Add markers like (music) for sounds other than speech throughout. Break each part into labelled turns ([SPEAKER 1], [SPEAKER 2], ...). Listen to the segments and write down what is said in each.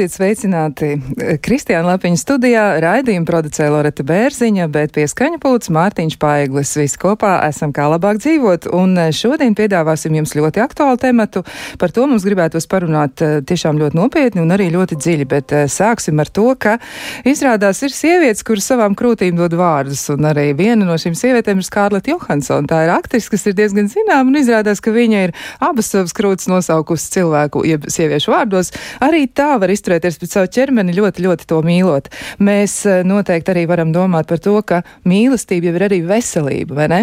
[SPEAKER 1] Esiet sveicināti Kristiāna Lapiņa studijā, raidījuma producē Loreta Bērziņa, bet pie skaņa pūts Mārtiņš Paiglis. Visi kopā esam kā labāk dzīvot, un šodien piedāvāsim jums ļoti aktuālu tematu. Par to mums gribētos parunāt eh, tiešām ļoti nopietni un arī ļoti dziļi, bet eh, sāksim ar to, ka izrādās ir sievietes, kuras savām krūtīm dod vārdus, un arī viena no šīm sievietēm ir Skārleta Johansson. Tā ir aktris, kas ir diezgan zinām, un izrādās, ka viņa ir abas savas krūtis nosaukusi cilvēku, jeb sieviešu vārdos. Arī tā var var izturēties pret savu ķermeni ļoti, ļoti to mīlot. Mēs eh, noteikti arī varam domāt par to, ka mīlestība jau ir arī veselība, vai ne?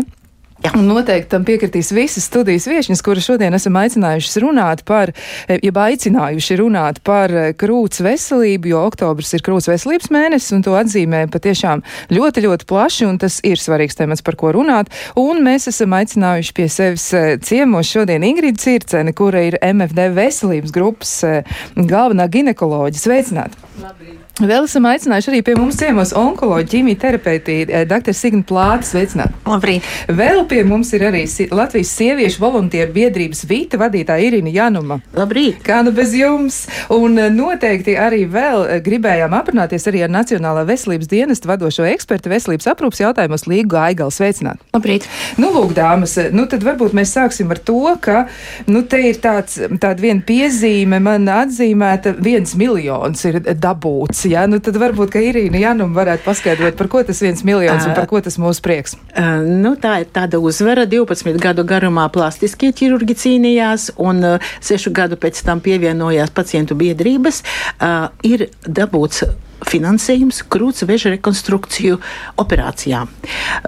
[SPEAKER 1] Jā. Un noteikti tam piekritīs visas studijas viešņas, kuras šodien esam aicinājušas runāt par, eh, jeb aicinājuši runāt par eh, krūts veselību, jo oktobrs ir krūts veselības mēnesis, un to atzīmē patiešām ļoti, ļoti plaši, un tas ir svarīgs temats, par ko runāt. Un mēs esam aicinājuši pie sevis ciemos šodien Ingrida Circene, kura ir MFD veselības grupas galvenā ginekoloģija. Sveicināti! Vēl esam aicinājuši arī pie mums ciemos onkoloģi, ķīmija terapeiti, eh, dr. Signa Plāta, sveicināt.
[SPEAKER 2] Labrīt.
[SPEAKER 1] Vēl pie mums ir arī Latvijas sieviešu volunteeru biedrības Vīta vadītāja Irina Januma.
[SPEAKER 2] Labrīt.
[SPEAKER 1] Kā nu bez jums? Un eh, noteikti arī vēl eh, gribējām aprunāties arī ar Nacionālā veselības dienesta vadošo ekspertu veselības aprūpas jautājumos Līgu Aigalu. Sveicināt.
[SPEAKER 2] Labrīt.
[SPEAKER 1] Nu, lūk, dāmas, nu tad varbūt mēs sāksim ar to, ka, nu, te ir tāds, tāda viena piezīme man atzīmēta, viens miljons ir dabūts jā, nu tad varbūt, ka Irīna Janum varētu paskaidrot, par ko tas viens miljons un par ko tas mūsu prieks.
[SPEAKER 2] Uh, nu, tā ir tāda uzvara. 12 gadu garumā plastiskie ķirurgi cīnījās, un uh, 6 gadu pēc tam pievienojās pacientu biedrības. Uh, ir dabūts finansējums krūts veža rekonstrukciju operācijām.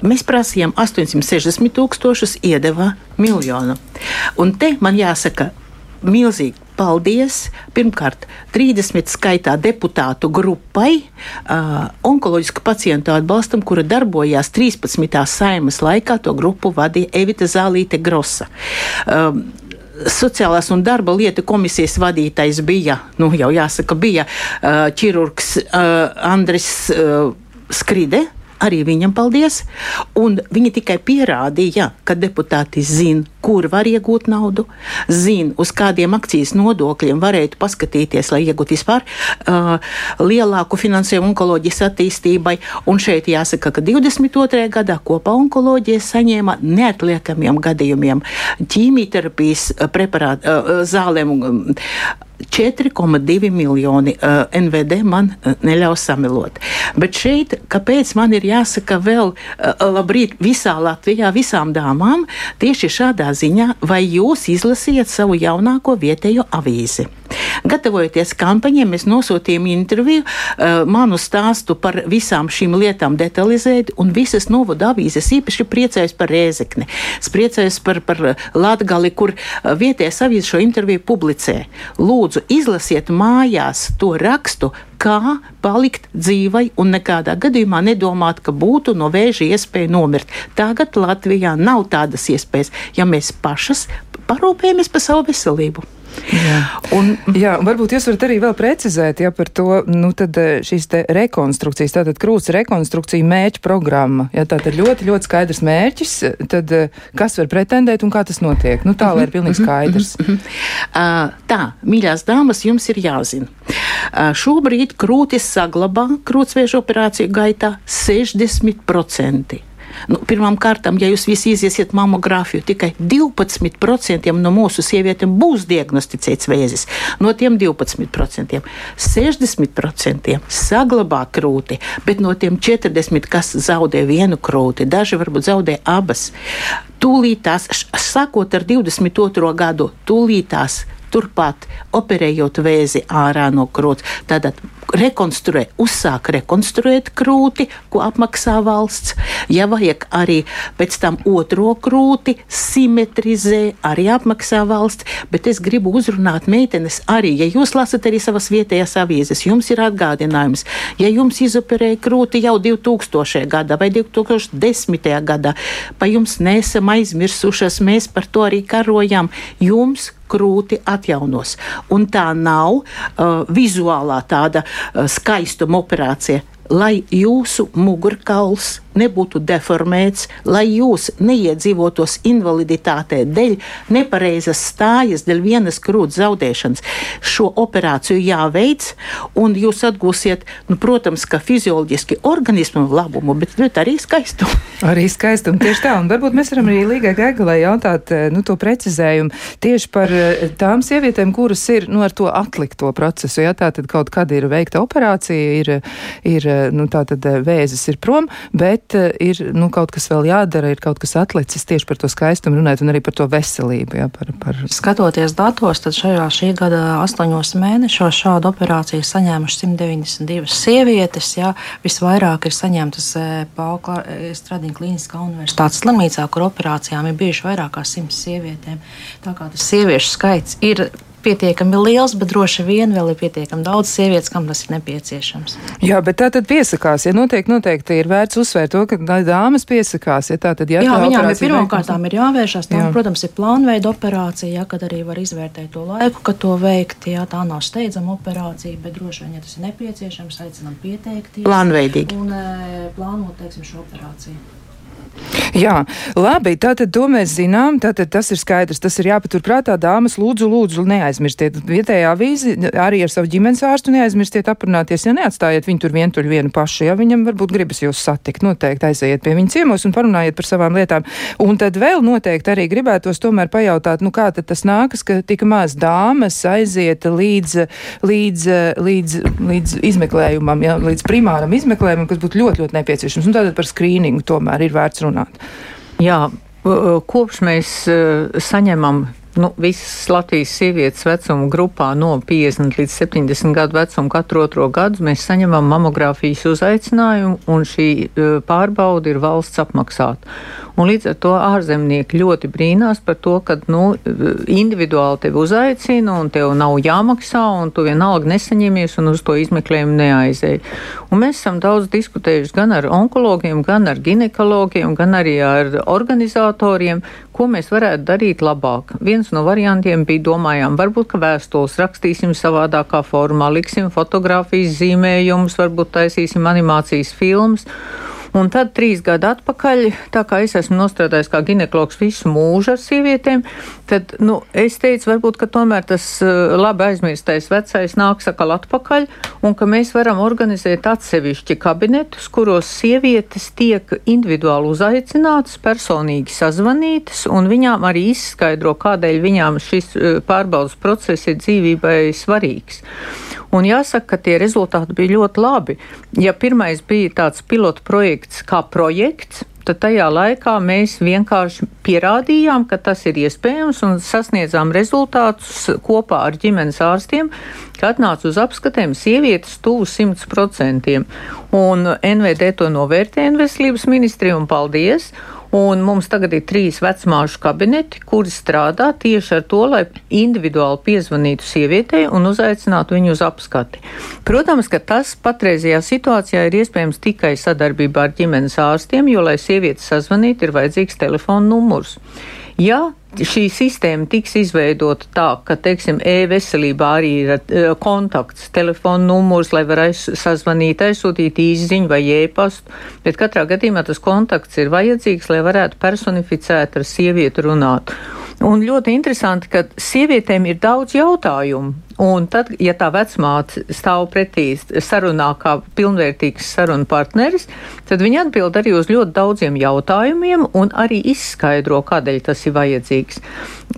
[SPEAKER 2] Mēs prasījām 860 tūkstošus, iedeva miljonu. Un te man jāsaka, milzīgi paldies pirmkārt 30 skaitā deputātu grupai, uh, onkoloģisku pacientu atbalstam, kura darbojās 13. saimas laikā. To grupu vadīja Evita Zālīte Grosa. Uh, Sociālās un darba lietu komisijas vadītājs bija, nu jau jāsaka, bija uh, ķirurgs uh, Andris uh, Skride, Arī viņam paldies. Un viņi tikai pierādīja, ka deputāti zina, kur var iegūt naudu, zina, uz kādiem akcijas nodokļiem varētu paskatīties, lai iegūtu vispār uh, lielāku finansējumu onkoloģijas attīstībai. Un šeit jāsaka, ka 22. gadā kopā onkoloģija saņēma neatliekamiem gadījumiem ķīmijterapijas preparātu uh, zālēm. Uh, 4,2 miljoni uh, eh, NVD man uh, neļauj samilot. Bet šeit, kāpēc man ir jāsaka vēl uh, labrīt visā Latvijā, visām dāmām, tieši šādā ziņā, vai jūs izlasiet savu jaunāko vietējo avīzi? Gatavojoties kampaņai, mēs nosūtījām interviju, uh, manu stāstu par visām šīm lietām detalizēt, un visas novada avīzes īpaši priecājas par Rēzekni. Es priecājos par, par Latgali, kur vietējais avīze šo interviju publicē. Lūdzu izlasiet mājās to rakstu, kā palikt dzīvai un nekādā gadījumā nedomāt, ka būtu no vēža iespēja nomirt. Tagad Latvijā nav tādas iespējas, ja mēs pašas parūpējamies par savu veselību.
[SPEAKER 1] Jā. Un, jā, varbūt jūs varat arī vēl precizēt ja, par to, nu, tad eh, šīs te rekonstrukcijas, tātad krūts rekonstrukcija mērķa programma. Ja, tātad ļoti, ļoti skaidrs mērķis, tad eh, kas var pretendēt un kā tas notiek? Nu, tā, lai ir pilnīgi mhm, mhm, skaidrs.
[SPEAKER 2] Uh, tā, mīļās dāmas, jums ir jāzina. Uh, šobrīd krūtis saglabā krūtsvēža operāciju gaitā 60%. Nu, Pirmkārt, ja jūs visi iziesiet mammogrāfiju, tikai 12% no mūsu sievietēm būs diagnosticēts vēzis. No tiem 12% 60% saglabā krūti, bet no tiem 40%, kas zaudē vienu krūti, daži varbūt zaudē abas. Tūlītās, sākot ar 22. gadu, tūlītās turpat operējot vēzi ārā no krūts. Tātad rekonstruē, uzsāk rekonstruēt krūti, ko apmaksā valsts. Ja vajag arī pēc tam otro krūti, simetrizē, arī apmaksā valsts. Bet es gribu uzrunāt meitenes arī, ja jūs lasat arī savas vietējās avīzes, jums ir atgādinājums, ja jums izoperēja krūti jau 2000. gadā vai 2010. gadā, pa jums nesam aizmirsušas, mēs par to arī karojam. Jums krūti atjaunos. Un tā nav uh, vizuālā tāda uh, skaistuma operācija. Lai jūsu mugurkauls nebūtu deformēts, lai jūs neiedzīvotos invaliditātē dēļ nepareizas stājas, dēļ vienas krūts zaudēšanas. Šo operāciju jāveic, un jūs atgūsiet, nu, protams, ka fizioloģiski organismu labumu, bet arī skaistumu. (laughs)
[SPEAKER 1] Arī skaistumu, tieši tā. Un varbūt mēs varam arī Līgai Gaigalai jautāt eh, nu, to precizējumu tieši par eh, tām sievietēm, kuras ir nu, ar to atlikto procesu. Ja tā tad kaut kad ir veikta operācija, ir, ir nu, tā tad eh, vēzis ir prom, bet uh, ir nu, kaut kas vēl jādara, ir kaut kas atlicis tieši par to skaistumu runāt un arī par to veselību. Jā, par, par...
[SPEAKER 3] Skatoties datos, tad šajā šī gada astoņos mēnešos šādu operāciju saņēmuši 192 sievietes. Jā, visvairāk ir saņemtas eh, Paula eh, Stradiņa Kliniskā universitātes slimnīcā, kur operācijām ir bijuši vairāk kā 100 sievietēm. Tā kā tas sieviešu skaits ir pietiekami liels, bet droši vien vēl ir pietiekami daudz sievietes, kam tas ir nepieciešams.
[SPEAKER 1] Jā, bet tā tad piesakās. Ja noteikti, noteikti ir vērts uzsvērt to, ka dāmas piesakās. Ja tā tad, ja
[SPEAKER 3] jā, viņām ir pirmkārtām ir jāvēršās. Tā, protams, ir plānveida operācija, ja, kad arī var izvērtēt to laiku, kad to veikt. Jā, tā nav steidzama operācija, bet droši vien, ja tas ir nepieciešams, aicinām pieteikties.
[SPEAKER 2] Plānveidīgi.
[SPEAKER 3] Un e, plānot, teiksim, šo operāciju.
[SPEAKER 1] Jā, labi, tātad to mēs zinām, tātad tas ir skaidrs, tas ir jāpaturprātā, dāmas, lūdzu, lūdzu, neaizmirstiet vietējā vīzi, arī ar savu ģimenes ārstu neaizmirstiet aprunāties, ja neatstājiet viņu tur vientuļ vienu pašu, ja viņam varbūt gribas jūs satikt, noteikti aiziet pie viņa ciemos un parunājiet par savām lietām. Un tad vēl noteikti arī gribētos tomēr pajautāt, nu kā tad tas nākas, ka tik maz dāmas aiziet līdz, līdz, līdz, līdz izmeklējumam, ja, līdz primāram izmeklējumam, kas būtu ļoti, ļoti nepieciešams. Un tātad par skrīningu tomēr ir vērts runāt runāt.
[SPEAKER 4] Jā, kopš mēs saņemam nu, visas Latvijas sievietes vecuma grupā no 50 līdz 70 gadu vecuma katru otro gadu mēs saņemam mamogrāfijas uzaicinājumu, un šī pārbauda ir valsts apmaksāta. Un līdz ar to ārzemnieki ļoti brīnās par to, ka nu, individuāli tevi uzaicina un tev nav jāmaksā, un tu vienalga nesaņemies un uz to izmeklējumu neaizēji. Un mēs esam daudz diskutējuši gan ar onkologiem, gan ar ginekologiem, gan arī ar organizatoriem, ko mēs varētu darīt labāk. Viens no variantiem bija domājām, varbūt, ka vēstules rakstīsim savādākā formā, liksim fotografijas zīmējumus, varbūt taisīsim animācijas filmas. Un tad trīs gadu atpakaļ, tā kā es esmu nostrādājis kā ginekologs visu mūžu ar sievietēm, tad nu, es teicu, varbūt, ka tomēr tas uh, labi aizmirstais vecais nāks atkal atpakaļ un ka mēs varam organizēt atsevišķi kabinetus, kuros sievietes tiek individuāli uzaicinātas, personīgi sazvanītas un viņām arī izskaidro, kādēļ viņām šis uh, pārbaudas process ir dzīvībai svarīgs. Un jāsaka, ka tie rezultāti bija ļoti labi. Ja pirmais bija tāds pilotu projekts kā projekts, tad tajā laikā mēs vienkārši pierādījām, ka tas ir iespējams un sasniedzām rezultātus kopā ar ģimenes ārstiem, ka atnāca uz apskatēm sievietes tuvu 100%. Un NVD to novērtēja veselības ministrija un paldies. Un mums tagad ir trīs vecmāšu kabineti, kuri strādā tieši ar to, lai individuāli piezvanītu sievietei un uzaicinātu viņu uz apskati. Protams, ka tas patreizajā situācijā ir iespējams tikai sadarbībā ar ģimenes ārstiem, jo, lai sieviete sazvanītu, ir vajadzīgs telefona numurs. Ja šī sistēma tiks izveidota tā, ka, teiksim, e-veselībā arī ir uh, kontakts, telefona numurs, lai var aiz, sazvanīt, aizsūtīt īziņu vai e-pastu, bet katrā gadījumā tas kontakts ir vajadzīgs, lai varētu personificēt ar sievieti runāt. Un ļoti interesanti, ka sievietēm ir daudz jautājumu. Un tad, ja tā vecmāte stāv pretī sarunā kā pilnvērtīgs sarunu partneris, tad viņa atbild arī uz ļoti daudziem jautājumiem un arī izskaidro, kādēļ tas ir vajadzīgs.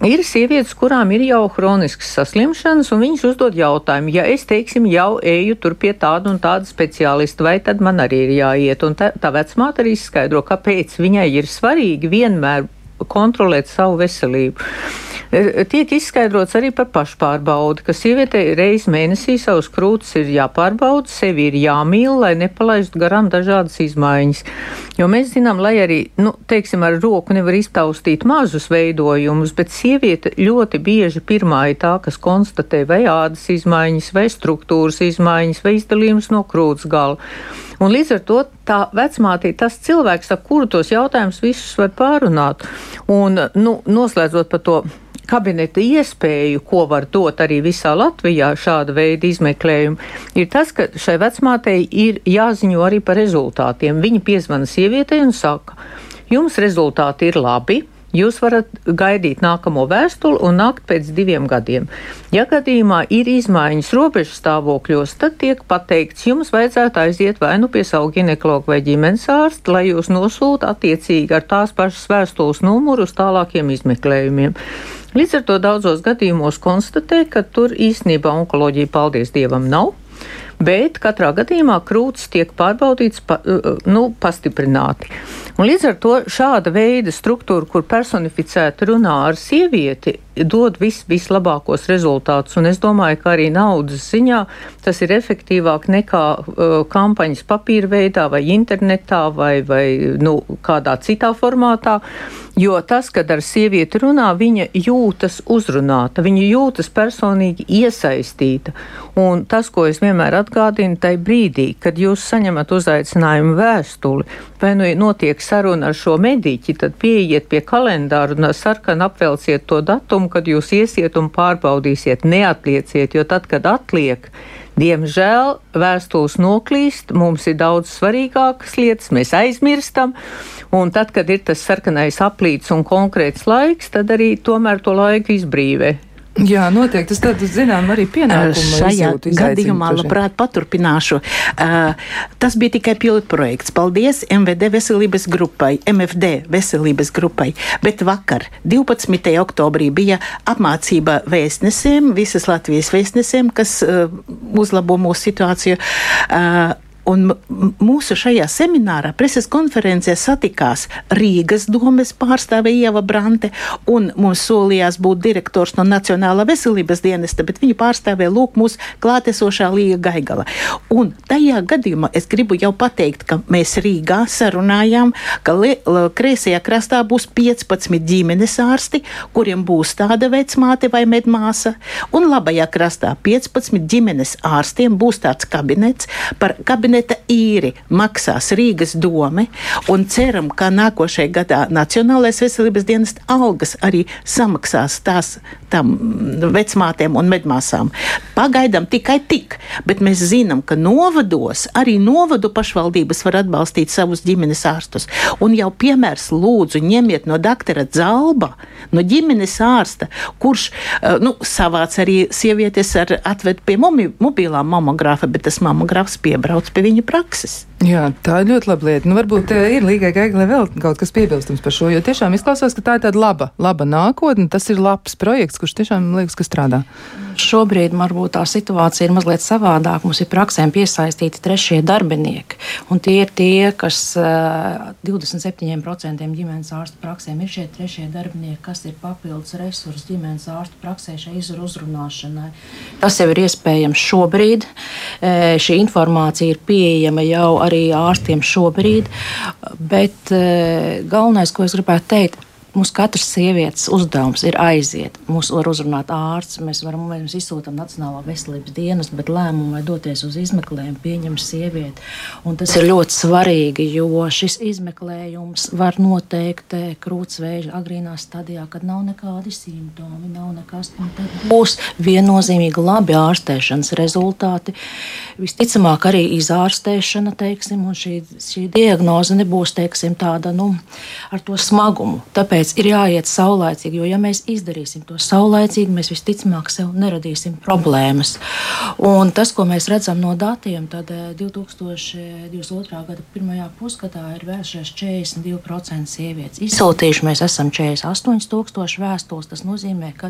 [SPEAKER 4] Ir sievietes, kurām ir jau hroniskas saslimšanas, un viņas uzdod jautājumu, ja es, teiksim, jau eju tur pie tāda un tāda speciālista, vai tad man arī ir jāiet? Un tā, tā vecmāte arī izskaidro, kāpēc viņai ir svarīgi vienmēr kontrolēt savu veselību. E, tiek izskaidrots arī par pašpārbaudi, ka sievietei reizi mēnesī savus krūtis ir jāpārbauda, sevi ir jāmīl, lai nepalaistu garām dažādas izmaiņas. Jo mēs zinām, lai arī, nu, teiksim, ar roku nevar iztaustīt mazus veidojumus, bet sieviete ļoti bieži pirmā ir tā, kas konstatē vai ādas izmaiņas, vai struktūras izmaiņas, vai izdalījums no krūts gala. Un līdz ar to tā vecmāte ir tas cilvēks, ar kuru tos jautājumus visus var pārunāt. Un, nu, noslēdzot par to kabineta iespēju, ko var dot arī visā Latvijā šāda veida izmeklējumu, ir tas, ka šai vecmātei ir jāziņo arī par rezultātiem. Viņa piezvana sievietei un saka, jums rezultāti ir labi, Jūs varat gaidīt nākamo vēstuli un nākt pēc diviem gadiem. Ja gadījumā ir izmaiņas robežu stāvokļos, tad tiek pateikts, jums vajadzētu aiziet vai nu pie savu ginekologu vai ģimenes ārstu, lai jūs nosūta attiecīgi ar tās pašas vēstules numuru uz tālākiem izmeklējumiem. Līdz ar to daudzos gadījumos konstatē, ka tur īstenībā onkoloģija, paldies Dievam, nav bet katrā gadījumā krūtis tiek pārbaudīts pa, nu, pastiprināti. Un līdz ar to šāda veida struktūra, kur personificēta runā ar sievieti, dod vis, vislabākos rezultātus. Un es domāju, ka arī naudas ziņā tas ir efektīvāk nekā uh, kampaņas papīra veidā vai internetā vai, vai nu, kādā citā formātā. Jo tas, kad ar sievieti runā, viņa jūtas uzrunāta, viņa jūtas personīgi iesaistīta. Un tas, ko es vienmēr atgādinu, tai brīdī, kad jūs saņemat uzaicinājumu vēstuli, vai nu notiek saruna ar šo mediķi, tad pieiet pie kalendāra un sarkan apvelciet to datumu, kad jūs iesiet un pārbaudīsiet, neatlieciet, jo tad, kad atliek, Diemžēl vēstules noklīst, mums ir daudz svarīgākas lietas, mēs aizmirstam, un tad, kad ir tas sarkanais aplīts un konkrēts laiks, tad arī tomēr to laiku izbrīvē.
[SPEAKER 1] Jā, noteikti. Tas tad, zinām, arī pienākumu
[SPEAKER 2] šajā gadījumā labprāt paturpināšu. Uh, tas bija tikai pilotprojekts. Paldies MVD veselības grupai, MFD veselības grupai. Bet vakar, 12. oktobrī, bija apmācība vēstnesiem, visas Latvijas vēstnesiem, kas uh, uzlabo mūsu situāciju. Uh, Un mūsu šajā seminārā, preses konferencē satikās Rīgas domes pārstāve Ieva Brante, un mums solījās būt direktors no Nacionālā veselības dienesta, bet viņa pārstāvēja lūk mūsu klātesošā Līga Gaigala. Un tajā gadījumā es gribu jau pateikt, ka mēs Rīgā sarunājām, ka kreisajā krastā būs 15 ģimenes ārsti, kuriem būs tāda vecmāte vai medmāsa, un labajā krastā 15 ģimenes ārstiem būs tāds kabinets par kabinetu kabineta īri maksās Rīgas dome, un ceram, ka nākošajā gadā Nacionālais veselības dienas algas arī samaksās tās tam vecmātēm un medmāsām. Pagaidām tikai tik, bet mēs zinām, ka novados arī novadu pašvaldības var atbalstīt savus ģimenes ārstus. Un jau piemērs lūdzu ņemiet no doktora Zalba, no ģimenes ārsta, kurš eh, nu, savāc arī sievietes ar atved pie mobilā mamogrāfa, bet tas mamogrāfs piebrauc pie viņa prakses.
[SPEAKER 1] Jā, tā ir ļoti laba lieta. Nu, varbūt uh, ir Līgai Gaiglē vēl kaut kas piebilstams par šo, jo tiešām izklausās, ka tā ir tāda laba, laba nākotne. Tas ir labs projekts, kurš tiešām liekas, ka strādā.
[SPEAKER 3] Šobrīd varbūt tā situācija ir mazliet savādāka. Mums ir praksēm piesaistīti trešie darbinieki, un tie ir tie, kas uh, 27% ģimenes ārstu praksēm ir šie trešie darbinieki, kas ir papildus resursi ģimenes ārstu praksē šai izuru uzrunāšanai. Tas jau ir iespējams šobrīd. Uh, šī informācija ir pieejama jau arī arī ārstiem šobrīd. Bet eh, galvenais, ko es gribētu teikt, Mums katras sievietes uzdevums ir aiziet. Mūs var uzrunāt ārsts, mēs varam mēs izsūtām Nacionālā veselības dienas, bet lēmumu vai doties uz izmeklējumu pieņem sievieti. Un tas ir ļoti svarīgi, jo šis izmeklējums var noteikt eh, krūtsvēža agrīnā stadijā, kad nav nekādi simptomi, nav nekas. Būs viennozīmīgi labi ārstēšanas rezultāti. Visticamāk, arī izārstēšana, teiksim, un šī, šī diagnoze nebūs teiksim, tāda nu, ar to smagumu. Tāpēc Tāpēc ir jāiet saulēcīgi, jo ja mēs izdarīsim to saulēcīgi, mēs visticamāk sev neradīsim problēmas. Un tas, ko mēs redzam no datiem, tad 2022. Eh, gada pirmajā pusgadā ir vēršies 42% sievietes. Izsūtījuši mēs esam 48,000 vēstules. Tas nozīmē, ka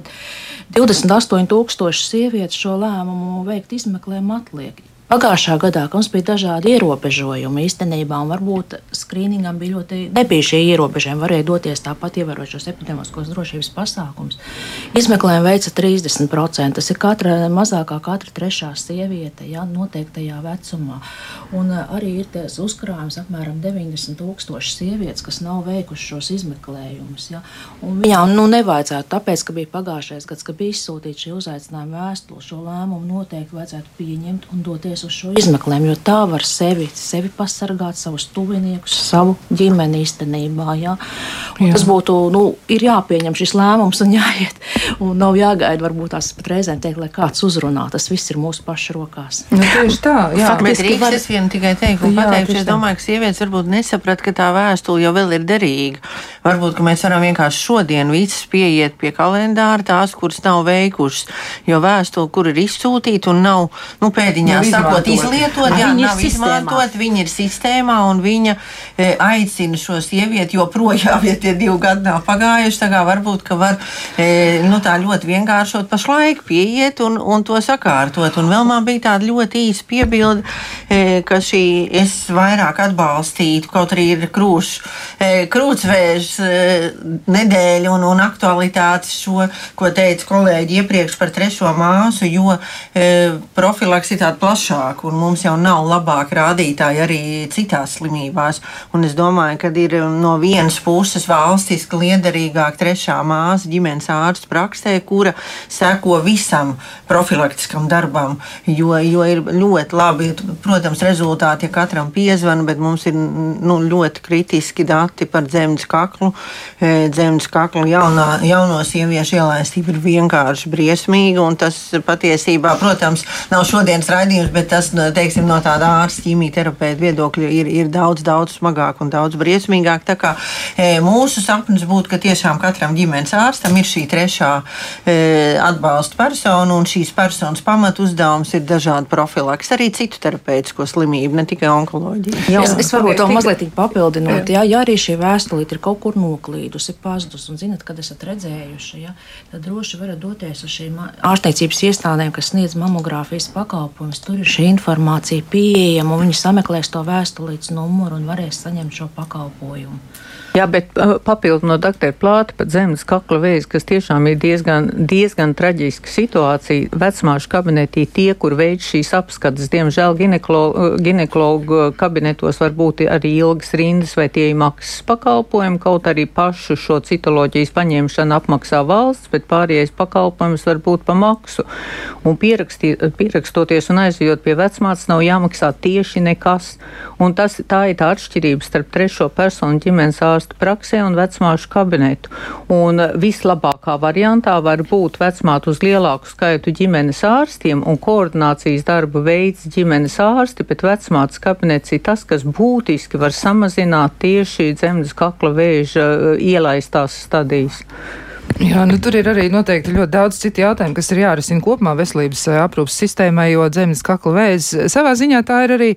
[SPEAKER 3] 28,000 sievietes šo lēmumu veikt izmeklējumu atliek. Pagājušā gadā mums bija dažādi ierobežojumi īstenībā, un varbūt skrīningam bija ļoti nebija šie ierobežojumi. Varēja doties tāpat, ievērot šos epidemiskos drošības pasākumus. Izmeklējumu veica 30%. Tas ir katra mazākā, katra trešā sieviete, ja noteiktajā vecumā. Un uh, arī ir tas uzkrājums apmēram 90 tūkstoši sievietes, kas nav veikušas šos izmeklējumus. Ja? Un viņām nu, nevajadzētu, tāpēc, ka bija pagājušais gads, kad bija izsūtīta šī uzaicinājuma vēstule, šo lēmumu noteikti vajadzētu pieņemt un doties doties uz šo izmeklējumu, jo tā var sevi, sevi pasargāt, savus tuviniekus, savu ģimeni īstenībā. Jā. Jā. Tas būtu, nu, ir jāpieņem šis lēmums un jāiet un nav jāgaida, varbūt tās pat reizēm teikt, lai kāds uzrunā. Tas viss ir mūsu pašu rokās.
[SPEAKER 1] Nu, tieši tā, (laughs) jā.
[SPEAKER 5] Faktiski, Rīgas var... es vien tikai teiktu, un pateikšu, es domāju, ka sievietes varbūt nesaprat, ka tā vēstule jau vēl ir derīga. Varbūt, ka mēs varam vienkārši šodien visas pieiet pie kalendāra tās, kuras nav veikušas, jo vēstule, kur ir izsūtīta un nav, nu, pēdiņā sakot, izlietot, jā, nav izmantot, viņa ir sistēmā un viņa e, aicina šo sievieti joprojām, ja tie divi gadi nav pagājuši, tā kā varbūt, ka var, e, nu, tā ļoti vienkāršot pašlaik pieiet un, un to sakārtot. Un vēl man bija tāda ļoti īsa piebilde, e, ka šī es vairāk atbalstītu, kaut arī ir krūš, e, krūtsvēžs e, nedēļa un, un aktualitātes šo, ko teica kolēģi iepriekš par trešo māsu, jo e, profilaks ir tāda plašāka un mums jau nav labāk rādītāji arī citās slimībās. Un es domāju, ka ir no vienas puses valstiski liederīgāk trešā māsa ģimenes ārsta praksē, kura seko visam profilaktiskam darbam, jo, jo ir ļoti labi, protams, rezultāti, ja katram piezvana, bet mums ir nu, ļoti kritiski dati par dzemdas kaklu. E, dzemdas kaklu jaunā, jauno sieviešu ielaistība ir vienkārši briesmīga, un tas patiesībā, protams, nav šodienas raidījums, bet tas, teiksim, no tāda ārsta ķīmijterapeita viedokļa ir, ir daudz, daudz smagāk un daudz briesmīgāk. Tā kā e, mūsu sapnis būtu, ka tiešām katram ģimenes ārstam ir šī trešā e, atbalsta persona, un šīs personas pamatu uzdevums ir dažādi profilaks, arī citu terapeitisko slimību, ne tikai onkoloģiju.
[SPEAKER 3] Jā, es, es varbūt to mazliet papildinot, jā, ja arī šī vēstulīte ir kaut kur noklīdusi, pazudus, un zinat, kad esat redzējuši, ja, tad droši varat doties uz šīm ārstniecības iestādēm, kas sniedz mamogrāfijas pakalpojumus. Tur ir šī informācija pieejama, un viņi sameklēs to vēstulītes numuru un varēs saņemt šo pakalpojumu.
[SPEAKER 4] Jā, bet uh, papildu no doktora plāta par zemes kakla vēzi, kas tiešām ir diezgan, diezgan traģiska situācija. Vecmāšu kabinetī tie, kur veids šīs apskates, diemžēl ginekologu, uh, kabinetos var būt arī ilgas rindas vai tie ir maksas pakalpojumi, kaut arī pašu šo citoloģijas paņemšanu apmaksā valsts, bet pārējais pakalpojums var būt pa maksu. Un pierakstoties un aizjot pie vecmātes nav jāmaksā tieši nekas. Un tas, tā ir tā atšķirība starp trešo personu ģimenes ārstu ārstu praksē un vecmāšu kabinetu. Un vislabākā variantā var būt vecmāte uz lielāku skaitu ģimenes ārstiem un koordinācijas darbu veids ģimenes ārsti, bet vecmātes kabinets ir tas, kas būtiski var samazināt tieši dzemdas kakla vēža ielaistās stadijas.
[SPEAKER 1] Jā, nu, tur ir arī noteikti ļoti daudz citu jautājumu, kas ir jārisina kopumā veselības eh, aprūpas sistēmai, jo dzemdas kakla vēzis savā ziņā tā ir arī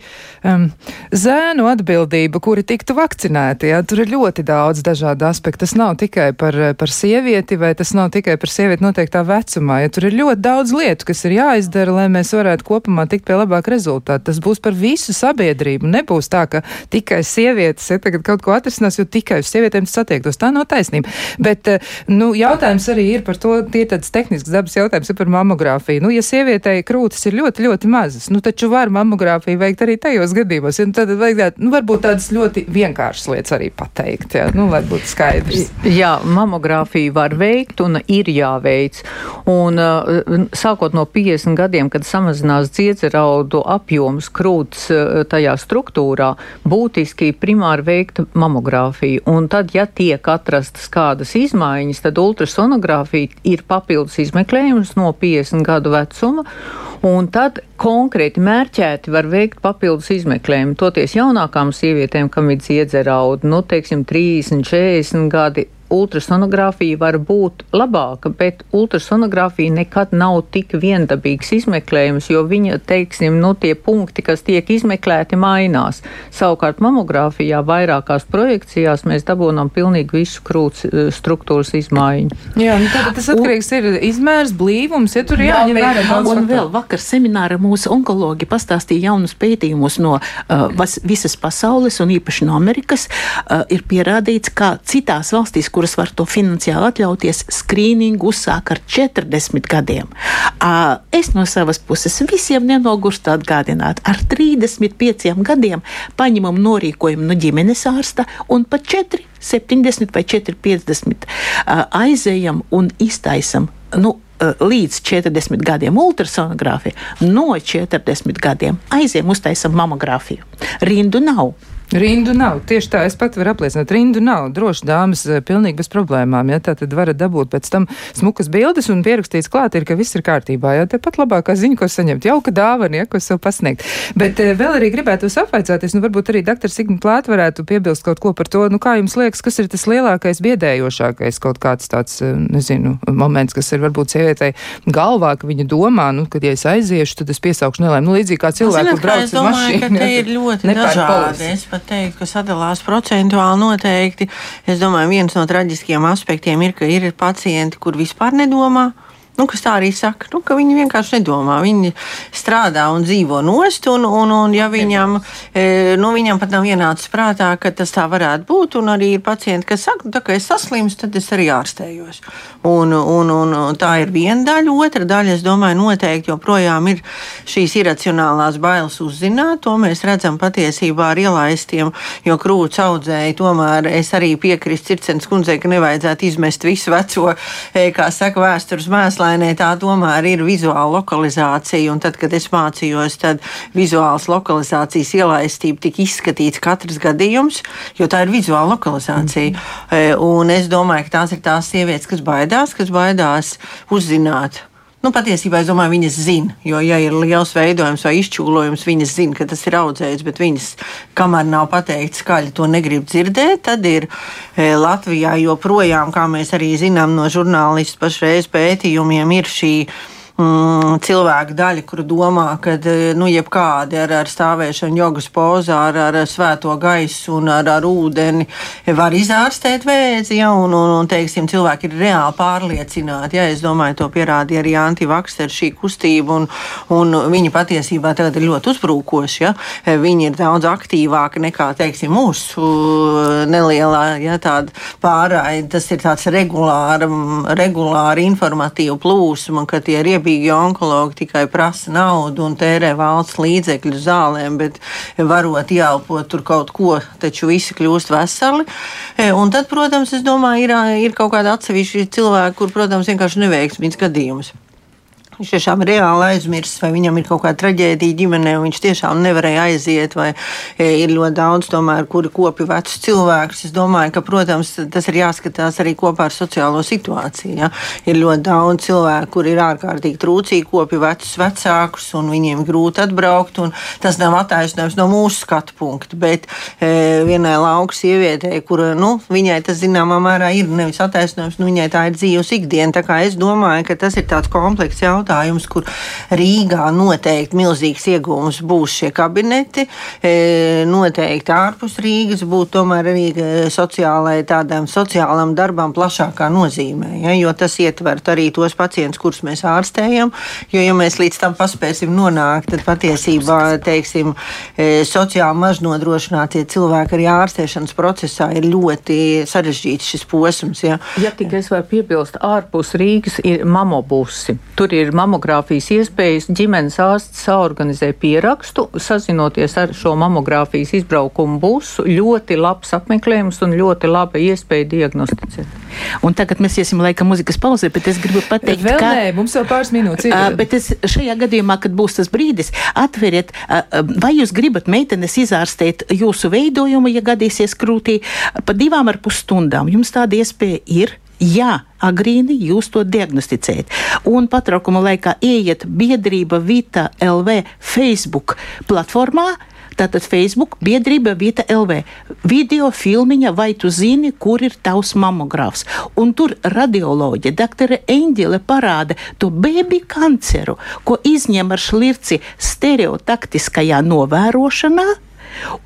[SPEAKER 1] um, zēnu atbildība, kuri tiktu vakcinēti. Jā. Tur ir ļoti daudz dažādu aspektu. Tas nav tikai par, par sievieti, vai tas nav tikai par sievieti noteiktā vecumā. Ja. Tur ir ļoti daudz lietu, kas ir jāizdara, lai mēs varētu kopumā tikt pie labāka rezultāta. Tas būs par visu sabiedrību. Nebūs tā, ka tikai sievietes ja, tagad kaut ko atrisinās, jo tikai uz sievietēm tas attiektos. Tā nav taisnība. Bet, eh, nu, jautājums arī ir par to, tie tāds tehnisks dabas jautājums ir par mamogrāfiju. Nu, ja sievietei krūtis ir ļoti, ļoti mazas, nu, taču var mamogrāfiju veikt arī tajos gadījumos. Ja, nu, tad vajag, nu, varbūt tādas ļoti vienkāršas lietas arī pateikt, jā, nu, lai būtu skaidrs.
[SPEAKER 4] Jā, mamogrāfiju var veikt un ir jāveic. Un uh, sākot no 50 gadiem, kad samazinās dziedzeraudu apjoms krūts uh, tajā struktūrā, būtiski primāri veikt mamogrāfiju. Un tad, ja tiek atrastas kādas izmaiņas, tad ultrasonogrāfija ir papildus izmeklējums no 50 gadu vecuma, un tad konkrēti mērķēti var veikt papildus izmeklējumu. Toties jaunākām sievietēm, kam ir dziedzerauda, nu, teiksim, 30, 40 gadi, ultrasonogrāfija var būt labāka, bet ultrasonogrāfija nekad nav tik viendabīgs izmeklējums, jo viņa, teiksim, nu, tie punkti, kas tiek izmeklēti, mainās. Savukārt mamogrāfijā vairākās projekcijās mēs dabūnam pilnīgi visu krūts eh, struktūras izmaiņu.
[SPEAKER 1] Jā, nu, tad tas atkarīgs un, ir izmērs, blīvums, ja tur jāņem vērā.
[SPEAKER 2] Un vēl vakar semināra mūsu onkologi pastāstīja jaunus pētījumus no uh, vas, visas pasaules un īpaši no Amerikas. Uh, ir pierādīts, ka citās valstīs, kuras var to finansiāli atļauties, skrīningu uzsāk ar 40 gadiem. Es no savas puses visiem nenogurstu atgādināt, ar 35 gadiem paņemam norīkojumu no ģimenes ārsta un pat 4, 70 vai 4, 50 aizējam un iztaisam. Nu, līdz 40 gadiem ultrasonogrāfiju, no 40 gadiem aizjām uztaisam mamogrāfiju. Rindu nav.
[SPEAKER 1] Rindu nav. Tieši tā, es pat varu apliecināt. Rindu nav. Droši dāmas eh, pilnīgi bez problēmām. Ja? Tā tad varat dabūt pēc tam smukas bildes un pierakstīts klāt ir, ka viss ir kārtībā. Ja? Te pat labākā ziņa, ko saņemt. Jauka dāvana, ja, ko sev pasniegt. Bet eh, vēl arī gribētu apvaicāties, nu varbūt arī dr. Signa Plāt varētu piebilst kaut ko par to, nu kā jums liekas, kas ir tas lielākais biedējošākais kaut kāds tāds, eh, nezinu, moments, kas ir varbūt sievietei galvā, ka viņa domā, nu, kad ja es aiziešu, tad es piesaukšu nelēmu. Nu, līdzīgi kā cilvēku,
[SPEAKER 5] kur brauc uz mašīnu. Ir ļoti dažādi. Pat teikt, ka sadalās procentuāli noteikti. Es domāju, viens no traģiskiem aspektiem ir, ka ir pacienti, kur vispār nedomā. Nu, kas tā arī saka, nu, ka viņi vienkārši nedomā. Viņi strādā un dzīvo nost, un, un, un ja viņam, e, nu, viņam pat nav ienācis prātā, ka tas tā varētu būt. Un arī ir pacienti, kas saka, nu, tā, ka es saslimu, tad es arī ārstējos. Un, un, un, un tā ir viena daļa. Otra daļa, es domāju, noteikti joprojām ir šīs iracionālās bailes uzzināt. To mēs redzam patiesībā ar ielaistiem, jo krūts audzēji. Tomēr es arī piekrītu Circens kundzei, ka nevajadzētu izmest visu veco, e, kā saka, vēstures mēslu Mēslainē tā tomēr ir vizuāla lokalizācija, un tad, kad es mācījos, tad vizuālas lokalizācijas ielaistība tika izskatīts katrs gadījums, jo tā ir vizuāla lokalizācija. Mm -hmm. Un es domāju, ka tās ir tās sievietes, kas baidās, kas baidās uzzināt Nu, patiesībā es domāju, viņas zina, jo, ja ir liels veidojums vai izčūlojums, viņas zina, ka tas ir audzējis, bet viņas, kamēr nav pateikts skaļi, to negrib dzirdēt. Tad ir e, Latvijā joprojām, kā mēs arī zinām no žurnālistu pašreiz pētījumiem, ir šī mm, cilvēku daļa, kur domā, ka e, nu, jebkādi ar, ar stāvēšanu, jogas pozā, ar, ar svēto gaisu un ar, ar ūdeni var izārstēt vēzi. Ja, un, un, un teiksim, cilvēki ir reāli pārliecināti. Ja, es domāju, to pierādīja arī antivakster šī kustība, un, un viņi patiesībā tagad ir ļoti uzbrukoši. Ja. Viņi ir daudz aktīvāki nekā teiksim, mūsu nelielā ja, pārraide. Tas ir tāds regulāri, regulāri informatīvu plūsma, ka tie ir dabīgi onkologi tikai prasa naudu un tērē valsts līdzekļu zālēm, bet varot ieelpot tur kaut ko, taču visi kļūst veseli. E, un tad, protams, es domāju, ir, ir kaut kāda atsevišķa cilvēka, kur, protams, vienkārši neveiksmīgs gadījums. Viņš tiešām reāli aizmirsis, vai viņam ir kaut kāda traģēdija ģimenē, un viņš tiešām nevarēja aiziet, vai e, ir ļoti daudz, tomēr, kuri kopi vecus cilvēkus. Es domāju, ka, protams, tas ir jāskatās arī kopā ar sociālo situāciju. Ja? Ir ļoti daudz cilvēku, kuri ir ārkārtīgi trūcīgi, kopi vecus vecākus, un viņiem grūti atbraukt, un tas nav attaisnojums no mūsu skatu punkta. Bet e, vienai lauka sievietei, kur nu, viņai tas zināmā mērā ir nevis attaisnojums, nu, viņai tā ir dzīves ikdiena. Tā kā es domāju, ka tas ir tāds komplekss jautājums jautājums, kur Rīgā noteikti milzīgs iegūms būs šie kabineti. E, noteikti ārpus Rīgas būtu tomēr arī e, sociālai tādam sociālam darbam plašākā nozīmē, ja, jo tas ietvert arī tos pacientus, kurus mēs ārstējam. Jo, ja mēs līdz tam paspēsim nonākt, tad patiesībā, teiksim, e, sociāli maznodrošinātie cilvēki arī ārstēšanas procesā ir ļoti sarežģīts šis posms. Ja,
[SPEAKER 4] ja tikai es varu piebilst, ārpus Rīgas ir mamobusi. Tur ir mamogrāfijas iespējas, ģimenes ārsts saorganizē pierakstu, sazinoties ar šo mamogrāfijas izbraukumu busu, ļoti labs apmeklējums un ļoti laba iespēja diagnosticēt.
[SPEAKER 2] Un tagad mēs iesim laikam muzikas pauzē, bet es gribu pateikt,
[SPEAKER 1] vēl ka. Nē, mums vēl pāris minūtes ir.
[SPEAKER 2] Uh, bet es šajā gadījumā, kad būs tas brīdis, atveriet, uh, vai jūs gribat meitenes izārstēt jūsu veidojumu, ja gadīsies krūtī, pa divām ar pus stundām. Jums tāda iespēja ir ja agrīni jūs to diagnosticējat. Un patraukuma laikā ieiet biedrība Vita LV Facebook platformā. Tātad Facebook biedrība Vita LV. Video filmiņa, vai tu zini, kur ir tavs mamogrāfs? Un tur radioloģija, doktore Eņģele parāda to bēbi kanceru, ko izņem ar šlirci stereotaktiskajā novērošanā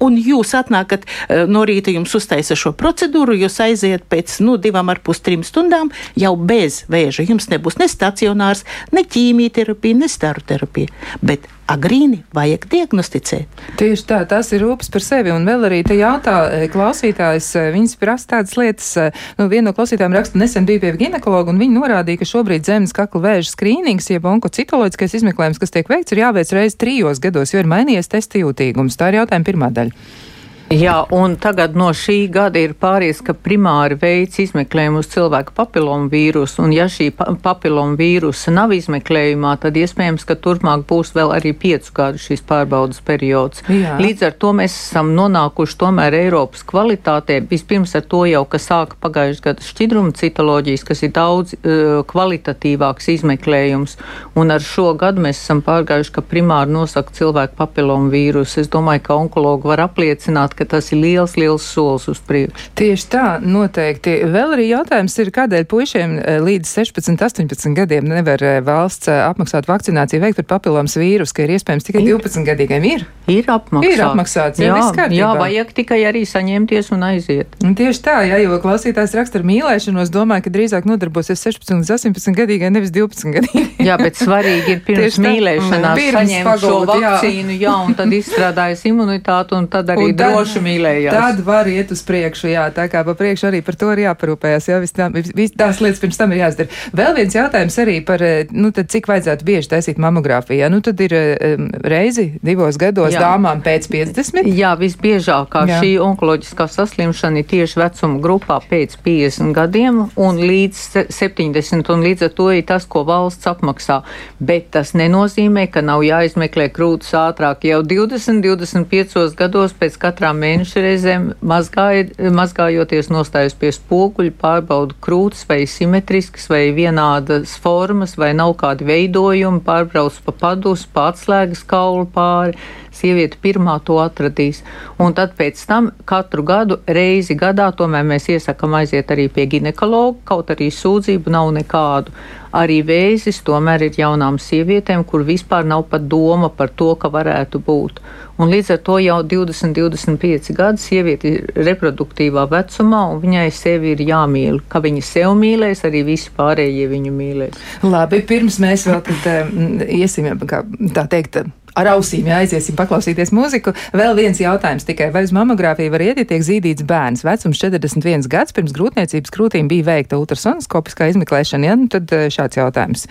[SPEAKER 2] un jūs atnākat eh, no rīta, jums uztaisa šo procedūru, jūs aiziet pēc nu, divām ar pus trim stundām jau bez vēža. Jums nebūs ne stacionārs, ne ķīmijterapija, ne staru terapija. Bet agrīni vajag diagnosticēt.
[SPEAKER 1] Tieši tā, tas ir rūpes par sevi. Un vēl arī te jautā e, klausītājs, e, viņas prasa tādas lietas, e, nu, viena no klausītājiem raksta, nesen bija pie ginekologa, un viņi norādīja, ka šobrīd zemes kakla vēža skrīnings, jeb onkocitoloģiskais izmeklējums, kas tiek veikts, ir jāveic reiz trijos gados, jo ir mainījies testa jūtīgums. Tā ir jautājuma pirmā daļa.
[SPEAKER 4] Jā, un tagad no šī gada ir pāries, ka primāri veids izmeklējumu uz cilvēku papilomu vīrusu, un ja šī pa papilomu vīrusa nav izmeklējumā, tad iespējams, ka turpmāk būs vēl arī piecu gadu šīs pārbaudas periods. Jā. Līdz ar to mēs esam nonākuši tomēr Eiropas kvalitātē, vispirms ar to jau, ka sāka pagājušajā gada šķidruma citoloģijas, kas ir daudz uh, kvalitatīvāks izmeklējums, un ar šo gadu mēs esam pārgājuši, ka primāri nosaka cilvēku papilomu vīrusu. Es domāju, ka onkologi var apliecināt, ka tas ir liels, liels solis uz priekšu.
[SPEAKER 1] Tieši tā, noteikti. Vēl arī jautājums ir, kādēļ puišiem eh, līdz 16, 18 gadiem nevar eh, valsts eh, apmaksāt vakcināciju veikt par papilomas vīrusu, ka ir iespējams tikai 12 gadīgiem? Ir,
[SPEAKER 4] ir apmaksāts.
[SPEAKER 1] Ir apmaksāts,
[SPEAKER 4] jā, jā, jā, vajag tikai arī saņemties un aiziet.
[SPEAKER 1] Un tieši tā, jā, jo klausītājs raksta ar mīlēšanos, domāju, ka drīzāk nodarbosies 16 līdz 18 gadīgai, nevis 12 gadīgai.
[SPEAKER 4] jā, bet svarīgi ir (laughs) pirms mīlēšanās saņemt šo vakcīnu, jā, un tad izstrādājas imunitāti, un tad (laughs) arī un droši paši mīlējās.
[SPEAKER 1] Tad var iet uz priekšu, jā, tā kā pa priekšu arī par to ir jāparūpējas, jā, vis, tā, vis tās lietas pirms tam ir jāizdara. Vēl viens jautājums arī par, eh, nu, tad cik vajadzētu bieži taisīt mamogrāfiju, jā, nu, tad ir um, reizi divos gados jā. dāmām pēc 50. (laughs)
[SPEAKER 4] Jā, visbiežākā jā. šī onkoloģiskā saslimšana ir tieši vecuma grupā pēc 50 gadiem un līdz 70, un līdz ar to ir tas, ko valsts apmaksā. Bet tas nenozīmē, ka nav jāizmeklē krūtis ātrāk. Jau 20, 25 gados pēc katrām mēneša reizēm mazgāj, mazgājoties nostājos pie spoguļa, pārbaudu krūtis vai simetriskas vai vienādas formas vai nav kādi veidojumi, pārbrauc pa padus, pa atslēgas kaulu pāri. Sieviete pirmā to atradīs. Un tad pēc tam katru gadu reizi gadā tomēr mēs iesakam aiziet arī pie ginekologa, kaut arī sūdzību nav nekādu. Arī vēzis tomēr ir jaunām sievietēm, kur vispār nav pat doma par to, ka varētu būt. Un līdz ar to jau 20, 25 gadi sieviete ir reproduktīvā vecumā, un viņai sevi ir jāmīl. Ka viņa sev mīlēs, arī visi pārējie viņu mīlēs.
[SPEAKER 1] Labi, pirms mēs vēl tad um, iesim, kā tā teikt, ar ausīm jāaiziesim paklausīties mūziku. Vēl viens jautājums tikai, vai uz mamogrāfiju var iet, ja tiek zīdīts bērns? Vecums 41 gads pirms grūtniecības krūtīm bija veikta ultrasonoskopiskā izmeklēšana, ja? Nu, tad eh, šāds jautājums.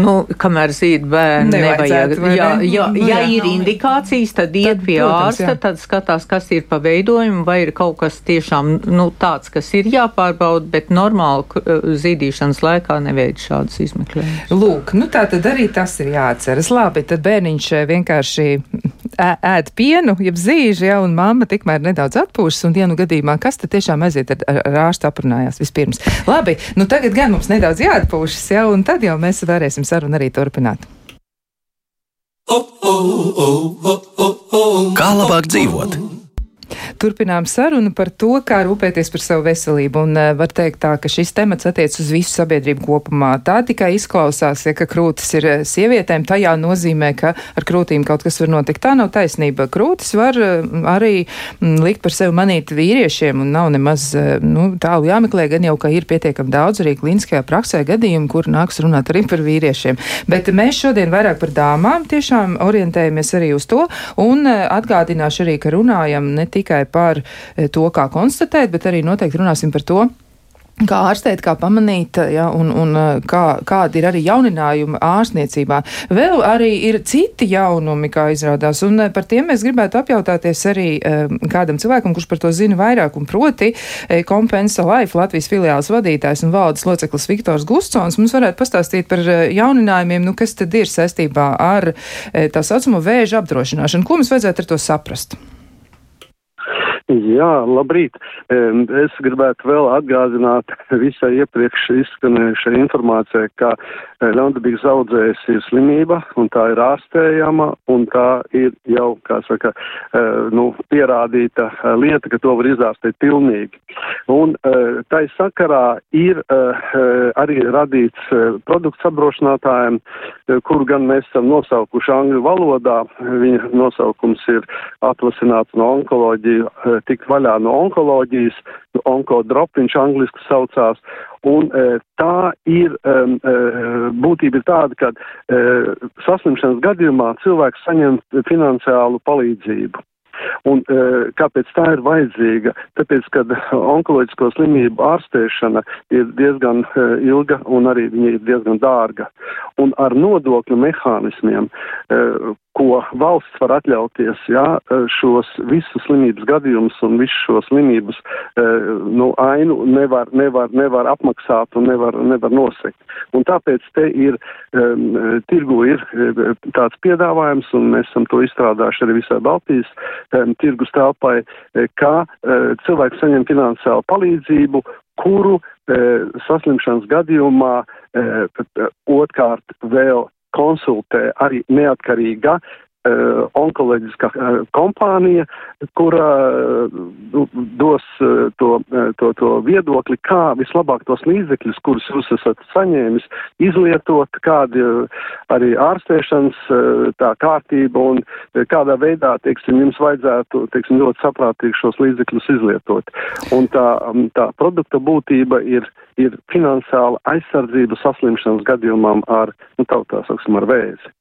[SPEAKER 4] Nu, kamēr zīd bērnu nevajag. Ja, ja, nu, ja ir indikācijas, tad iet pie protams, ārsta, jā. tad skatās, kas ir pa veidojumu, vai ir kaut kas tiešām nu, tāds, kas ir jāpārbauda, bet normāli eh, zīdīšanas laikā neveic šādas izmeklējumus.
[SPEAKER 1] Lūk, nu tā tad arī tas ir jāatceras. Labi, tad bērniņš eh, vienkārši ēd pienu, jeb zīži, ja, un mamma tikmēr nedaudz atpūšas, un, ja nu gadījumā, kas tad tiešām aiziet ar, ar, ar ārstu aprunājās vispirms. Labi, nu tagad gan mums nedaudz jāatpūšas, ja, un tad jau mēs varēsim sarunu arī turpināt.
[SPEAKER 6] Kā labāk dzīvot?
[SPEAKER 1] Turpinām sarunu par to, kā rūpēties par savu veselību. Un uh, var teikt tā, ka šis temats attiec uz visu sabiedrību kopumā. Tā tikai izklausās, ja ka krūtis ir eh, sievietēm, tajā nozīmē, ka ar krūtīm kaut kas var notikt. Tā nav taisnība. Krūtis var uh, arī mm, likt par sevi manīt vīriešiem un nav nemaz uh, nu, tālu jāmeklē, gan jau, ka ir pietiekami daudz arī klīniskajā praksē gadījumu, kur nāks runāt arī par vīriešiem. Bet mēs šodien vairāk par dāmām tiešām orientējamies arī uz to un atgādināšu arī, ka runājam ne tikai tikai par eh, to, kā konstatēt, bet arī noteikti runāsim par to, Kā ārstēt, kā pamanīt, ja, un, un eh, kā, kādi ir arī jauninājumi ārstniecībā. Vēl arī ir citi jaunumi, kā izrādās, un par tiem mēs gribētu apjautāties arī kādam cilvēkam, kurš par to zina vairāk, un proti Kompensa Life Latvijas filiāls vadītājs un valdes loceklis Viktors Gustsons mums varētu pastāstīt par jauninājumiem, nu, kas tad ir saistībā ar tā saucamo vēža apdrošināšanu. Ko mums vajadzētu ar to saprast?
[SPEAKER 7] Jā, labrīt. Es gribētu vēl atgādināt (laughs) visai iepriekš izskanējušai informācijai, ka e, ļaundabīgas audzējas ir slimība, un tā ir ārstējama, un tā ir jau, kā saka, e, nu, pierādīta e, lieta, ka to var izārstēt pilnīgi. Un tai sakarā ir arī radīts produkts apdrošinātājiem, kuru gan mēs esam nosaukuši angļu valodā. Viņa nosaukums ir atvasināts no onkoloģiju tikt vaļā no onkoloģijas, onkodrop viņš angliski saucās, un e, tā ir, e, būtība ir tāda, ka e, saslimšanas gadījumā cilvēks saņem finansiālu palīdzību. Un e, kāpēc tā ir vajadzīga? Tāpēc, ka onkoloģisko slimību ārstēšana ir diezgan e, ilga un arī viņa ir diezgan dārga. Un ar nodokļu mehānismiem, e, ko valsts var atļauties, jā, šos visus slimības gadījumus un visu šo slimības nu, ainu nevar, nevar, nevar apmaksāt un nevar, nevar nosekt. Un tāpēc te ir, um, tirgu ir tāds piedāvājums, un mēs esam to izstrādājuši arī visai Baltijas tirgus telpai, kā cilvēks saņem finansiālu palīdzību, kuru saslimšanas gadījumā otrkārt vēl konsultē arī neatkarīga uh, onkoloģiska uh, kompānija, kura uh, dos to, to, to viedokli, kā vislabāk tos līdzekļus, kurus jūs esat saņēmis, izlietot, kādi arī ārstēšanas tā kārtība un kādā veidā, teiksim, jums vajadzētu, teiksim, ļoti saprātīgi šos līdzekļus izlietot. Un tā, um, tā produkta būtība ir ir finansiāla aizsardzība saslimšanas gadījumam ar, nu, tautā, saksim, ar vēzi.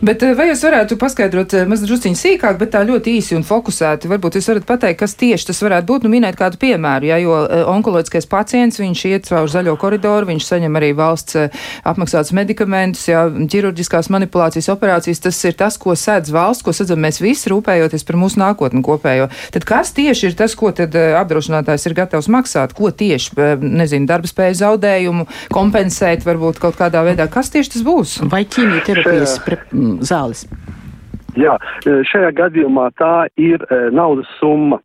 [SPEAKER 1] Bet eh, vai jūs varētu paskaidrot eh, mazliet sīkāk, bet tā ļoti īsi un fokusēti? Varbūt jūs varat pateikt, kas tieši tas varētu būt, nu minēt kādu piemēru, ja, jo eh, onkoloģiskais pacients, viņš iet caur zaļo koridoru, viņš saņem arī valsts apmaksātus medikamentus, ja, ķirurģiskās manipulācijas operācijas, tas ir tas, ko sēdz valsts, ko sēdzam mēs visi rūpējoties par mūsu nākotni kopējo. Tad kas tieši ir tas, ko tad apdrošinātājs ir gatavs maksāt? Ko tieši, nezinu, darba spēju zaudējumu kompensēt varbūt kaut kādā veidā? Kas tieši tas būs?
[SPEAKER 2] Vai ķīmijterapijas zāles.
[SPEAKER 7] Jā, e, šajā gadījumā tā ir e, naudas summa.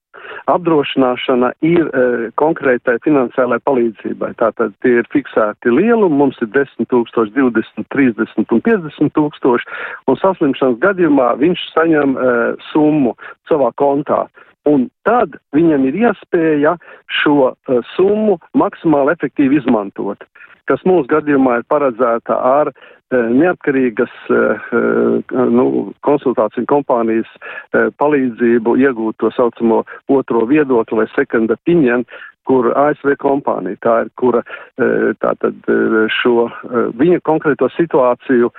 [SPEAKER 7] Apdrošināšana ir e, konkrētai finansiālai palīdzībai. Tātad tie ir fiksēti lielumi, mums ir 10 tūkstoši, 20, 30 un 50 tūkstoši, un saslimšanas gadījumā viņš saņem summu savā kontā. Un tad viņam ir iespēja šo uh, summu maksimāli efektīvi izmantot, kas mūsu gadījumā ir paredzēta ar uh, neatkarīgas uh, nu, konsultāciju kompānijas palīdzību iegūt to saucamo otro viedokli vai second opinion, kur ASV kompānija tā ir, kura e, tātad e, šo e, viņa konkrēto situāciju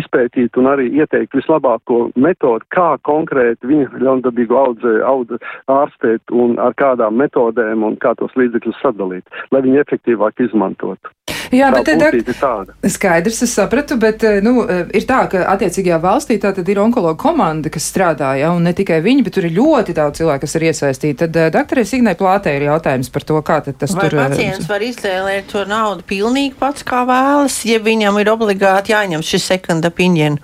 [SPEAKER 7] izpētīt un arī ieteikt vislabāko metodu, kā konkrēti viņa ļaundabīgu audzē, audze ārstēt un ar kādām metodēm un kā tos līdzekļus sadalīt, lai viņi efektīvāk izmantotu.
[SPEAKER 1] Jā, bet tad skaidrs, es sapratu, bet nu, ir tā, ka attiecīgajā valstī tā tad ir onkologa komanda, kas strādā, ja, un ne tikai viņi, bet tur ir ļoti daudz cilvēku, kas ir iesaistīti. Tad doktorē Signai Plātē ir jautājums par to, kā tas
[SPEAKER 5] Vai tur. Pacients var iztēlēt to naudu pilnīgi pats, kā vēlas, ja viņam ir obligāti jāņem šis second opinion.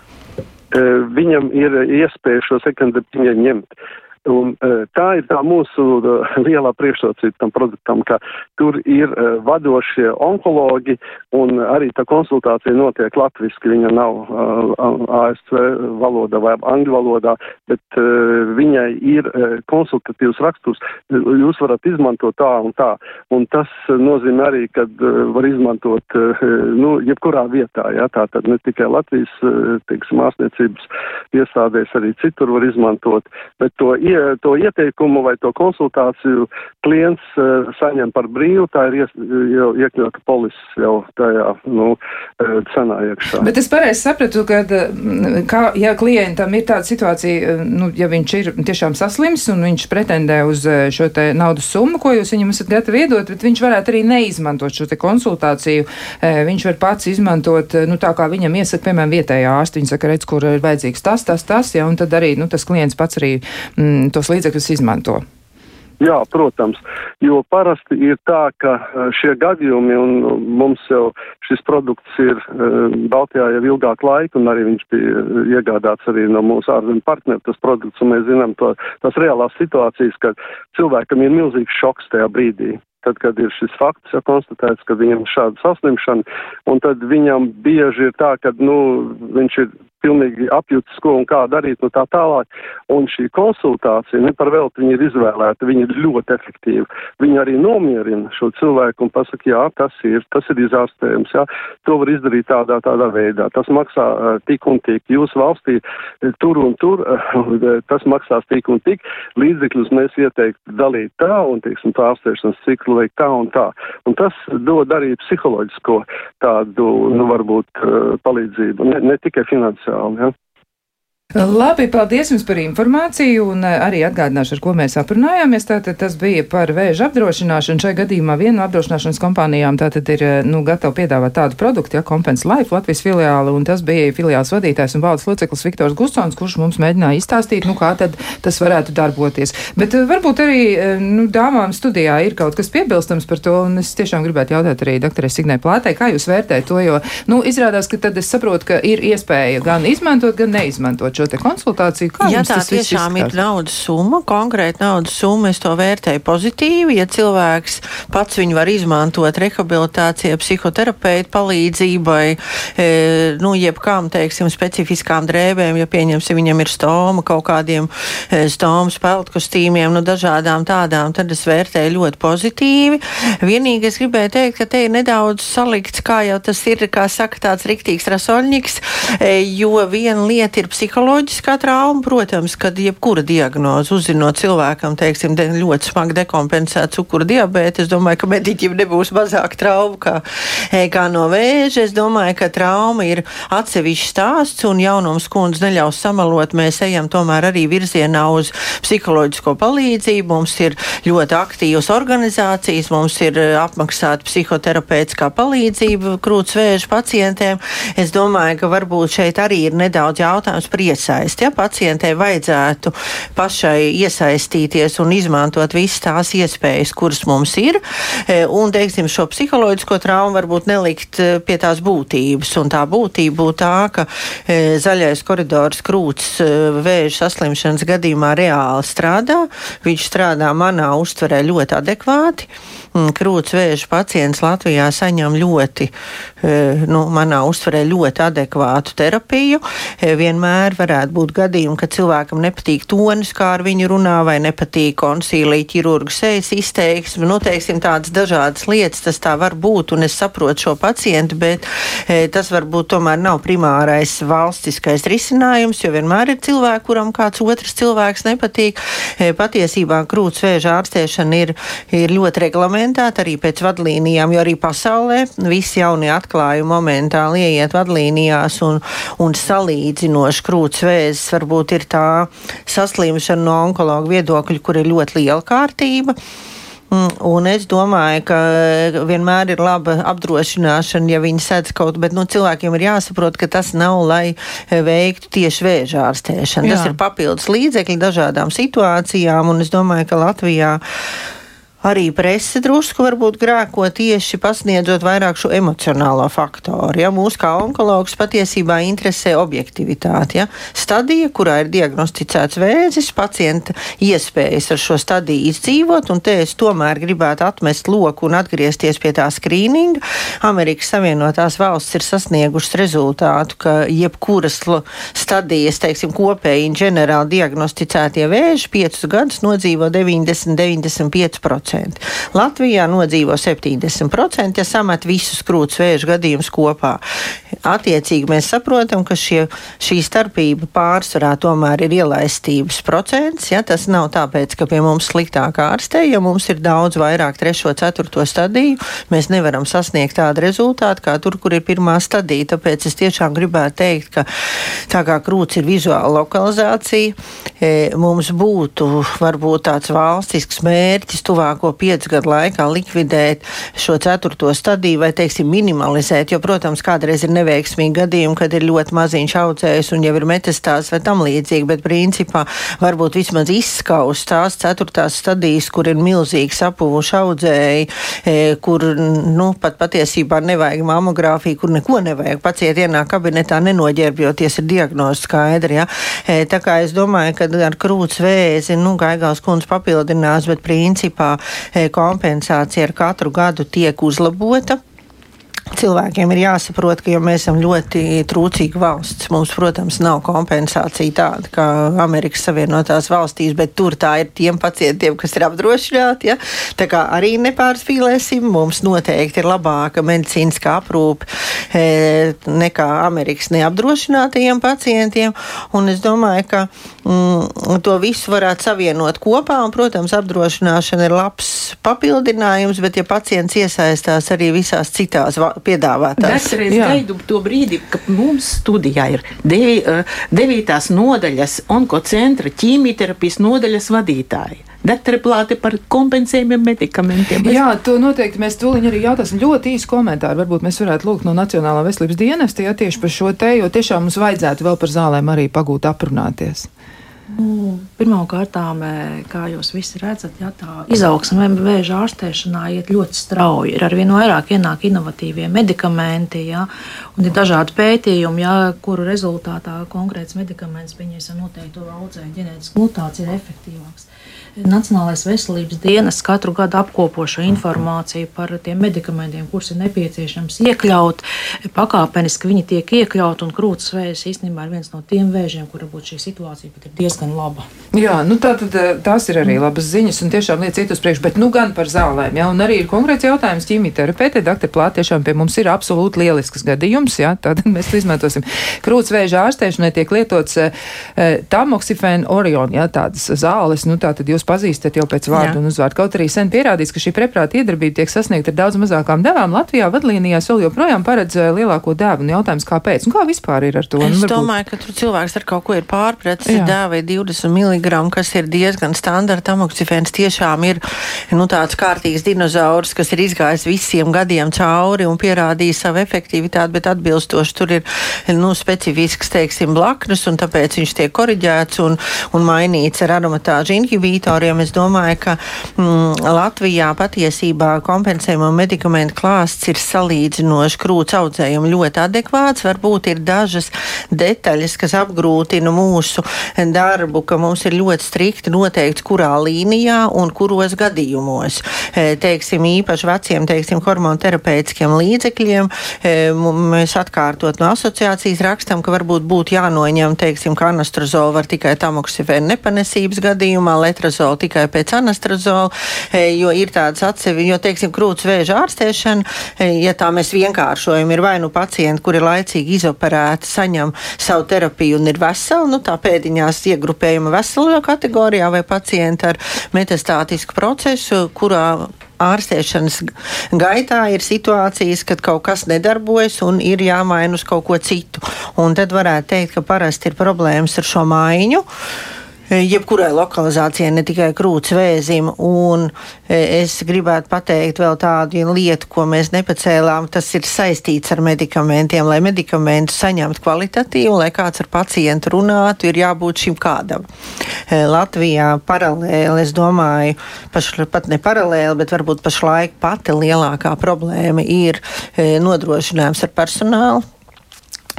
[SPEAKER 7] Viņam ir iespēja šo second opinion ņemt. Un, e, tā ir tā mūsu e, lielā priekšrocība tam produktam, ka tur ir e, vadošie onkologi un arī tā konsultācija notiek latviski. Viņa nav ASV valodā vai angļu valodā, bet viņai ir konsultatīvs raksturs. Jūs varat izmantot tā un tā. Un tas nozīmē arī, ka var izmantot, nu, jebkurā vietā, jā, tā tad ne tikai Latvijas, teiksim, ārstniecības iestādēs, arī citur var izmantot, bet to ie to ieteikumu vai to konsultāciju klients uh, saņem par brīvu, tā ir ies, jau iekļauta polis jau tajā, nu, uh, cenā iekšā.
[SPEAKER 1] Bet es pareizi sapratu, ka, kā, ja klientam ir tāda situācija, nu, ja viņš ir tiešām saslims un viņš pretendē uz šo te naudas summu, ko jūs viņam esat gatavi iedot, bet viņš varētu arī neizmantot šo te konsultāciju, viņš var pats izmantot, nu, tā kā viņam iesaka, piemēram, vietējā ārsta, viņš saka, redz, kur ir vajadzīgs tas, tas, tas, ja, un tad arī, nu, tas klients pats arī mm, tos līdzekļus izmanto.
[SPEAKER 7] Jā, protams, jo parasti ir tā, ka e, šie gadījumi, un mums jau šis produkts ir e, Baltijā jau ilgāku laiku, un arī viņš bija iegādāts arī no mūsu ārzemju partneru, tas produkts, un mēs zinām to, tās reālās situācijas, ka cilvēkam ir milzīgs šoks tajā brīdī tad, kad ir šis fakts jau konstatēts, ka viņam ir šāda saslimšana, un tad viņam bieži ir tā, ka, nu, viņš ir pilnīgi apjūtas, ko un kā darīt un tā tālāk. Un šī konsultācija, ne par velti viņa ir izvēlēta, viņa ir ļoti efektīva. Viņa arī nomierina šo cilvēku un pasaka, jā, tas ir, tas ir izārstējums, jā, to var izdarīt tādā, tādā veidā. Tas maksā uh, tik un tik. Jūsu valstī tur un tur, uh, (laughs) tas maksās tik un tik. Līdzekļus mēs ieteiktu dalīt tā un, teiksim, tā ārstēšanas ciklu veikt tā un tā. Un tas dod arī psiholoģisko tādu, nu, varbūt, uh, palīdzību, ne, ne tikai finansiāli. Ja?
[SPEAKER 1] Labi, paldies jums par informāciju un eh, arī atgādināšu, ar ko mēs aprunājāmies. Tātad tas bija par vēža apdrošināšanu. Šai gadījumā viena no apdrošināšanas kompānijām tātad ir eh, nu, gatava piedāvāt tādu produktu, ja Compens Life Latvijas filiāli, un tas bija filiāls vadītājs un valdes loceklis Viktors Gustons, kurš mums mēģināja izstāstīt, nu kā tad tas varētu darboties. Bet eh, varbūt arī nu, dāmām studijā ir kaut kas piebilstams par to, un es tiešām gribētu jautāt arī doktorai Signē Plātei, kā jūs vērtējat to, jo, nu, izrādās, ka tad es saprotu, ka ir iespēja gan izmantot, gan neizmantot šo te konsultāciju? Kā
[SPEAKER 5] ja tā tiešām ir naudas summa, konkrēta naudas summa, es to vērtēju pozitīvi. Ja cilvēks pats viņu var izmantot rehabilitācijai, psihoterapeitu palīdzībai, e, nu, jebkām, teiksim, specifiskām drēbēm, ja pieņemsim, viņam ir stoma kaut kādiem e, stomas peltkostīmiem, nu, dažādām tādām, tad es vērtēju ļoti pozitīvi. Vienīgi es gribēju teikt, ka te ir nedaudz salikts, kā jau tas ir, kā saka, tāds riktīgs rasoļņiks, e, jo viena lieta ir psiholoģiska psihiskā trauma, protams, kad jebkura diagnoze uzzinot cilvēkam, teiksim, ļoti smagi dekompensēt cukura diabēti, es domāju, ka mediķim nebūs mazāk traumu kā, kā no vēža. Es domāju, ka trauma ir atsevišķs stāsts un jaunums kundze neļaus samalot. Mēs ejam tomēr arī virzienā uz psiholoģisko palīdzību. Mums ir ļoti aktīvas organizācijas, mums ir e, apmaksāta psihoterapeitiskā palīdzība krūtsvēža pacientiem. Es domāju, ka varbūt šeit arī ir nedaudz jautājums par iesaist. Ja pacientei vajadzētu pašai iesaistīties un izmantot visas tās iespējas, kuras mums ir, e, un, teiksim, šo psiholoģisko traumu varbūt nelikt e, pie tās būtības. Un tā būtība būtu tā, ka e, zaļais koridors krūts vēža saslimšanas gadījumā reāli strādā. Viņš strādā manā uztverē ļoti adekvāti. Mm, krūts vēža pacients Latvijā saņem ļoti, nu, manā uztverē ļoti adekvātu terapiju. Vienmēr varētu būt gadījumi, ka cilvēkam nepatīk tonis, kā ar viņu runā, vai nepatīk konsīlija ķirurga sejas izteiksme. Nu, teiksim, tādas dažādas lietas tas tā var būt, un es saprotu šo pacientu, bet e, tas varbūt tomēr nav primārais valstiskais risinājums, jo vienmēr ir cilvēki, kuram kāds otrs cilvēks nepatīk. E, patiesībā krūts vēža ārstēšana ir, ir ļoti reglamentēta arī pēc vadlīnijām, jo arī pasaulē visi jaunie atklājumi momentāli ieiet vadlīnijās un, un salīdzinoši krūts vēzis varbūt ir tā saslimšana no onkologa viedokļa, kur ir ļoti liela kārtība. Mm, un es domāju, ka vienmēr ir laba apdrošināšana, ja viņi sēdz kaut bet nu, cilvēkiem ir jāsaprot, ka tas nav, lai veiktu tieši vēža ārstēšanu. Jā. Tas ir papildus līdzekļi dažādām situācijām, un es domāju, ka Latvijā arī prese drusku varbūt grēko tieši pasniedzot vairāk šo emocionālo faktoru. Ja? Mūs kā onkologs patiesībā interesē objektivitāte. Ja? Stadija, kurā ir diagnosticēts vēzis, pacienta iespējas ar šo stadiju izdzīvot, un te es tomēr gribētu atmest loku un atgriezties pie tā skrīninga. Amerikas Savienotās valsts ir sasniegušas rezultātu, ka jebkuras stadijas, teiksim, kopēji ģenerāli diagnosticētie vēži piecus gadus nodzīvo 90-95%. 70%. Latvijā nodzīvo 70%, ja samet visus krūts vēža gadījumus kopā. Attiecīgi mēs saprotam, ka šie, šī starpība pārsvarā tomēr ir ielaistības procents. Ja? Tas nav tāpēc, ka pie mums sliktāk ārstē, ja mums ir daudz vairāk trešo, ceturto stadiju, mēs nevaram sasniegt tādu rezultātu kā tur, kur ir pirmā stadija. Tāpēc es tiešām gribētu teikt, ka tā kā krūts ir vizuāla lokalizācija, e, mums būtu varbūt tāds valstisks mērķis tuvāko tuvāko piecu gadu laikā likvidēt šo ceturto stadiju vai, teiksim, minimalizēt, jo, protams, kādreiz ir neveiksmīgi gadījumi, kad ir ļoti maziņš audzējs un jau ir metastāzes vai tam līdzīgi, bet principā varbūt vismaz izskaust tās ceturtās stadijas, kur ir milzīgi sapuvuši audzēji, e, kur, nu, pat patiesībā nevajag mamogrāfiju, kur neko nevajag. Pacienti ienāk kabinetā nenoģērbjoties, ir diagnoze skaidri, ja. E, tā kā es domāju, ka ar krūts vēzi, nu, Gaigals kundze papildinās, bet principā kompensācija ar katru gadu tiek uzlabota. Cilvēkiem ir jāsaprot, ka ja mēs esam ļoti trūcīga valsts. Mums, protams, nav kompensācija tāda kā Amerikas Savienotās valstīs, bet tur tā ir tiem pacientiem, kas ir apdrošināti. Ja? Tā kā arī nepārspīlēsim, mums noteikti ir labāka medicīniskā aprūpe e, nekā Amerikas neapdrošinātajiem pacientiem. Un es domāju, ka mm, to visu varētu savienot kopā. Un, protams, apdrošināšana ir labs papildinājums, bet ja pacients iesaistās arī visās citās piedāvātās.
[SPEAKER 2] Es gaidu to brīdi, kad mums studijā ir devi, devītās nodaļas onkocentra ķīmijterapijas nodaļas vadītāji deklarēti par kompensējumiem medikamentiem.
[SPEAKER 1] Jā, to noteikti mēs tūlīt arī jautāsim. Ļoti īsu komentāru. Varbūt mēs varētu lūgt no Nacionālā veselības dienesta, ja tieši par šo te, jo tiešām mums vajadzētu vēl par zālēm arī pagūt aprunāties.
[SPEAKER 3] Nu, Pirmkārt, kā jūs visi redzat, ja, tā izaugsme vēža ārstēšanā iet ļoti strauji. Ir arvien vairāk ienāk inovatīvie medikamenti, ja, un ir dažādi pētījumi, ja, kuru rezultātā konkrēts medikaments, pieņemsim, noteikti audzēja ģenētisku mutāciju, ir efektīvāks. Nacionālais veselības dienas katru gadu apkopo šo informāciju par tiem medikamentiem, kurus ir nepieciešams iekļaut. Pakāpeniski viņi tiek iekļauti, un krūtis vējs īstenībā ir viens no tiem vēžiem, kur varbūt šī situācija pat ir diezgan laba.
[SPEAKER 1] Jā, nu tā tad eh, tās ir arī labas ziņas, un tiešām liec iet uz priekšu, bet nu gan par zālēm, jā, un arī ir konkrēts jautājums ķīmijterapeitē, doktor Plāt, tiešām pie mums ir absolūti lielisks gadījums, jā, tad (laughs) mēs to izmantosim. Krūtis vēža ārstēšanai tiek lietots uh, tamoksifēna orion, jā, tādas zāles, nu tā tad jūs pazīstat jau pēc vārdu Jā. un uzvārdu. Kaut arī sen pierādīts, ka šī preprāta iedarbība tiek sasniegta ar daudz mazākām devām. Latvijā vadlīnijās vēl joprojām paredz eh, lielāko devu. Un jautājums, kāpēc? Un kā vispār ir ar to?
[SPEAKER 5] Es nu, varbūt... domāju, ka tur cilvēks ar kaut ko ir pārpratis. Dēvai 20 mg, kas ir diezgan standarta. Amoksifēns tiešām ir nu, tāds kārtīgs dinozaurs, kas ir izgājis visiem gadiem cauri un pierādījis savu efektivitāti, bet atbilstoši tur ir nu, specifisks, teiksim, blaknes, un tāpēc viņš tiek koriģēts un, un mainīts ar aromatāžu inhibītoru autoriem. Es domāju, ka mm, Latvijā patiesībā kompensējumu medikamentu klāsts ir salīdzinoši krūts audzējumu ļoti adekvāts. Varbūt ir dažas detaļas, kas apgrūtina mūsu darbu, ka mums ir ļoti strikti noteikts, kurā līnijā un kuros gadījumos. E, teiksim, īpaši veciem, teiksim, hormonterapeitiskiem līdzekļiem e, mēs atkārtot no asociācijas rakstam, ka varbūt būtu jānoņem, teiksim, ka anastrozolu var tikai tamoksifēna nepanesības gadījumā, letrazola anastrozolu tikai pēc anastrozolu, e, jo ir tāds atsevišķi, jo, teiksim, krūts vēža ārstēšana, e, ja tā mēs vienkāršojam, ir vai nu pacienti, kuri laicīgi izoperēti, saņem savu terapiju un ir veseli, nu tā pēdiņās iegrupējuma veselajā kategorijā, vai pacienti ar metastātisku procesu, kurā ārstēšanas gaitā ir situācijas, kad kaut kas nedarbojas un ir jāmaina uz kaut ko citu. Un tad varētu teikt, ka parasti ir problēmas ar šo maiņu. Eh, jebkurai lokalizācijai, ne tikai krūts vēzim. Un eh, es gribētu pateikt vēl tādu lietu, ko mēs nepacēlām. Tas ir saistīts ar medikamentiem. Lai medikamentu saņemtu kvalitatīvu, lai kāds ar pacientu runātu, ir jābūt šim kādam. Eh, Latvijā paralēli, es domāju, paš, pat ne paralēli, bet varbūt pašlaik pati lielākā problēma ir nodrošinājums ar personālu.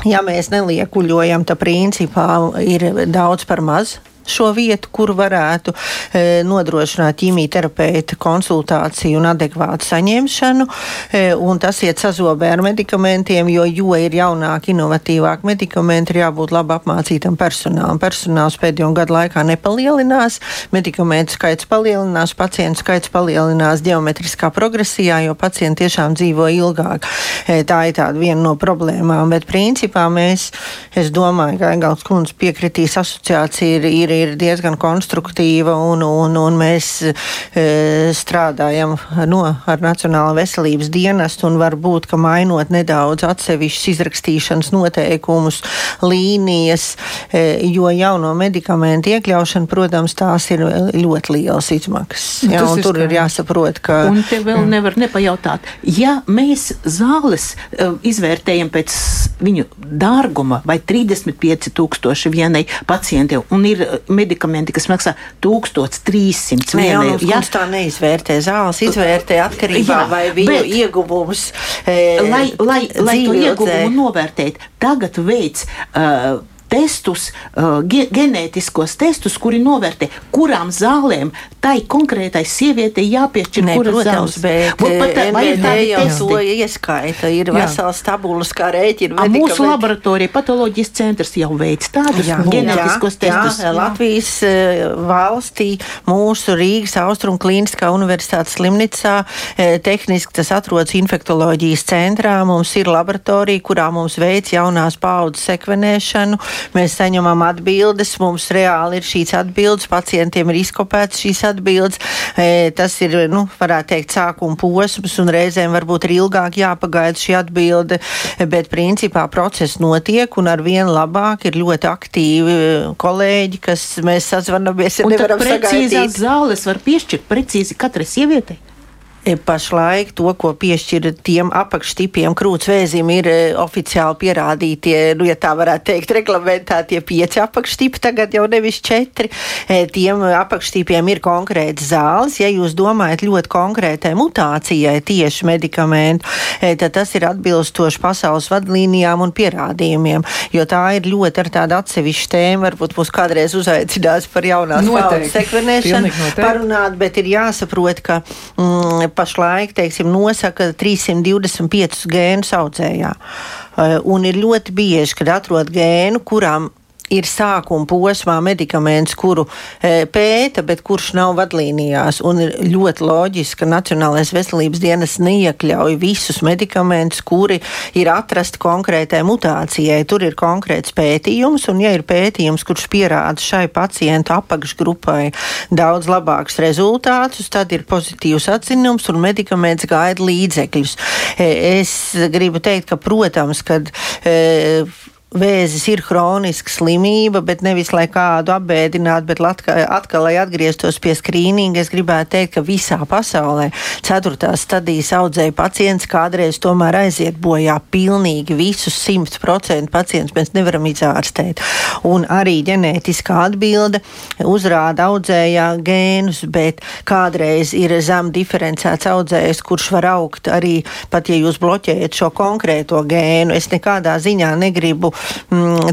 [SPEAKER 5] Ja mēs neliekuļojam, tad principā ir daudz par maz šo vietu, kur varētu e, nodrošināt ķīmijterapeita konsultāciju un adekvātu saņemšanu. E, un tas iet sazobē ar medikamentiem, jo, jo ir jaunāki, inovatīvāki medikamenti, ir jābūt labi apmācītam personālam. Personāls pēdējo gadu laikā nepalielinās, medikamentu skaits palielinās, pacientu skaits palielinās geometriskā progresijā, jo pacienti tiešām dzīvo ilgāk. E, tā ir tāda viena no problēmām, bet principā mēs, es domāju, ka Engels kundze piekritīs asociācija ir, ir ir diezgan konstruktīva, un, un, un mēs e, strādājam no, ar Nacionālo veselības dienestu, un varbūt, ka mainot nedaudz atsevišķus izrakstīšanas noteikumus, līnijas, e, jo jauno medikamentu iekļaušana, protams, tās ir ļoti liels izmaksas. Jā, un tur ir jāsaprot, ka.
[SPEAKER 2] Un te vēl mm. nevar nepajautāt, ja mēs zāles uh, izvērtējam pēc viņu dārguma vai 35 tūkstoši vienai pacientiem, un ir medikamenti, kas maksā 1300
[SPEAKER 5] vienai. Jā, tā neizvērtē zāles, izvērtē atkarībā jā, vai viņu ieguvums.
[SPEAKER 2] E, lai, lai, lai to ieguvumu novērtēt, tagad veids. Uh, testus, uh, ģenētiskos testus, kuri novērtē, kurām zālēm tai konkrētai sievietei jāpiešķir
[SPEAKER 5] ne, kuras protams, zāles. Bet Būt pat, vai jau to ieskaita, ir vesels tabulas, kā rēķina.
[SPEAKER 2] Mūsu laboratorija patoloģijas centrs jau veic tādus jā, ģenētiskos jā, testus.
[SPEAKER 5] Jā, Latvijas uh, valstī, mūsu Rīgas Austrum Klīniskā universitātes slimnicā, uh, tehniski tas atrodas infektoloģijas centrā, mums ir laboratorija, kurā mums veic jaunās paudzes sekvenēšanu mēs saņemam atbildes, mums reāli ir šīs atbildes, pacientiem ir izkopēts šīs atbildes. E, tas ir, nu, varētu teikt, sākuma posms, un reizēm varbūt ir ilgāk jāpagaida šī atbilde, bet principā process notiek, un ar vien labāk ir ļoti aktīvi kolēģi, kas mēs sazvanamies, ja nevaram sagaidīt.
[SPEAKER 2] Zāles var piešķirt precīzi katrai sievietei.
[SPEAKER 5] E, pašlaik to, ko piešķir tiem apakštipiem, krūtsvēzim, ir e, oficiāli pierādītie, nu, ja tā varētu teikt, reglamentētie pieci apakštipi, tagad jau nevis četri. E, tiem apakštipiem ir konkrēts zāles. Ja jūs domājat ļoti konkrētai mutācijai tieši medikamentu, tad tas ir atbilstoši pasaules vadlīnijām un pierādījumiem, jo tā ir ļoti ar tādu atsevišķu tēmu, varbūt mūs kādreiz uzaicinās par jaunās paudzes sekvenēšanu parunāt, bet ir jāsaprot, ka mm, pašlaik teiksim, nosaka 325 gēnus audzējā. Eh, un ir ļoti bieži, kad atrod gēnu, kurām ir sākuma posmā medikaments, kuru e, pēta, bet kurš nav vadlīnijās. Un ir ļoti loģiski, ka Nacionālais veselības dienas neiekļauj visus medikamentus, kuri ir atrasti konkrētai mutācijai. Tur ir konkrēts pētījums, un ja ir pētījums, kurš pierāda šai pacientu apakšgrupai daudz labākus rezultātus, tad ir pozitīvs atzinums un medikaments gaida līdzekļus. E, es gribu teikt, ka, protams, kad e, Vēzis ir hroniska slimība, bet nevis lai kādu apbēdinātu, bet atkal, atkal, lai atgrieztos pie skrīninga, es gribētu teikt, ka visā pasaulē ceturtās stadijas audzēja pacients kādreiz tomēr aiziet bojā pilnīgi visus 100% pacientus mēs nevaram izārstēt. Un arī ģenētiskā atbilde uzrāda audzējā gēnus, bet kādreiz ir zem diferencēts audzējs, kurš var augt arī pat, ja jūs bloķējat šo konkrēto gēnu. Es nekādā ziņā negribu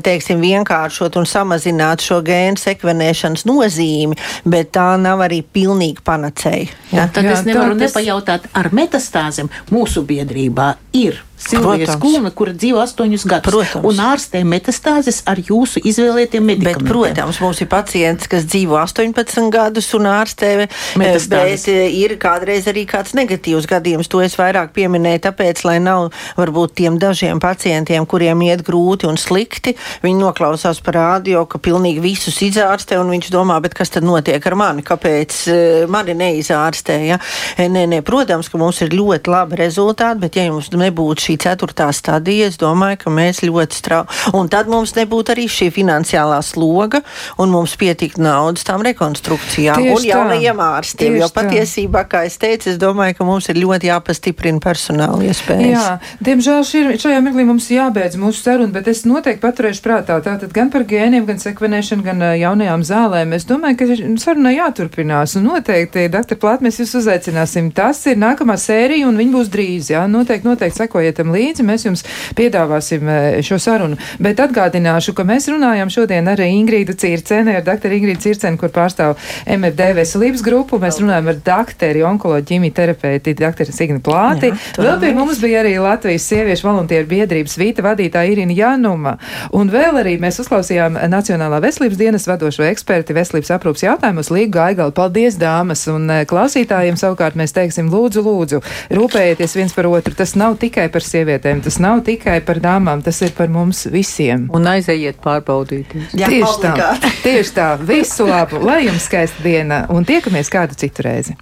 [SPEAKER 5] teiksim, vienkāršot un samazināt šo gēnu sekvenēšanas nozīmi, bet tā nav arī pilnīgi panacēja.
[SPEAKER 2] Ja? Tad jā, es nevaru tas... nepajautāt ar metastāzēm mūsu biedrībā ir Silvijas Kulna, kura dzīvo astoņus gadus. Protams. Un ārstē metastāzes ar jūsu izvēlētiem medikamentiem.
[SPEAKER 5] Bet, protams, mums ir pacients, kas dzīvo 18 gadus un ārstē eh, metastāzes. Bet eh, ir kādreiz arī kāds negatīvs gadījums. To es vairāk pieminēju, tāpēc, lai nav varbūt tiem dažiem pacientiem, kuriem iet grūti un slikti, viņi noklausās par rādio, ka pilnīgi visus izārstē un viņš domā, bet kas tad notiek ar mani, kāpēc eh, mani neizārstē. Ja? Nē, nē, protams, ka mums ir ļoti labi rezultāti, bet ja jums nebūtu šī ceturtā stadija, es domāju, ka mēs ļoti strauji. Un tad mums nebūtu arī šī finansiālā sloga, un mums pietiktu naudas tām rekonstrukcijām Tieši un jaunajiem ārstiem. Jo patiesībā, kā es teicu, es domāju, ka mums ir ļoti jāpastiprina personāla iespējas. Jā,
[SPEAKER 1] diemžēl šī, šajā mirklī mums jābeidz mūsu saruna, bet es noteikti paturēšu prātā tātad gan par gēniem, gan sekvenēšanu, gan jaunajām zālēm. Es domāju, ka saruna jāturpinās, un noteikti, doktor Plāt, mēs jūs uzaicināsim. Tas ir nākamā sērija, un viņi būs drīz, jā, noteikti, noteikti sekojiet tam līdzi, mēs jums piedāvāsim eh, šo sarunu. Bet atgādināšu, ka mēs runājam šodien ar Ingrīdu Circeni, ar doktoru Ingrīdu Circeni, kur pārstāv MFD veselības grupu. Mēs runājam ar doktori, onkoloģi, ģimijterapeiti, doktoru Signi Plāti. Jā, vēl pie mums bija arī Latvijas sieviešu volunteeru biedrības vīta vadītāja Irina Januma. Un vēl arī mēs uzklausījām Nacionālā veselības dienas vadošo eksperti veselības aprūpas jautājumus Līgu Gaigalu. Paldies, dāmas! Un eh, klausītājiem savukārt mēs teiksim lūdzu, lūdzu, rūpējieties viens par otru. Tas nav tikai par sievietēm. Tas nav tikai par dāmām, tas ir par mums visiem.
[SPEAKER 4] Un aizejiet pārbaudīties.
[SPEAKER 1] Jā, tieši obligāti. tā, tieši tā. Visu labu, lai jums skaista diena un tiekamies kādu citu reizi.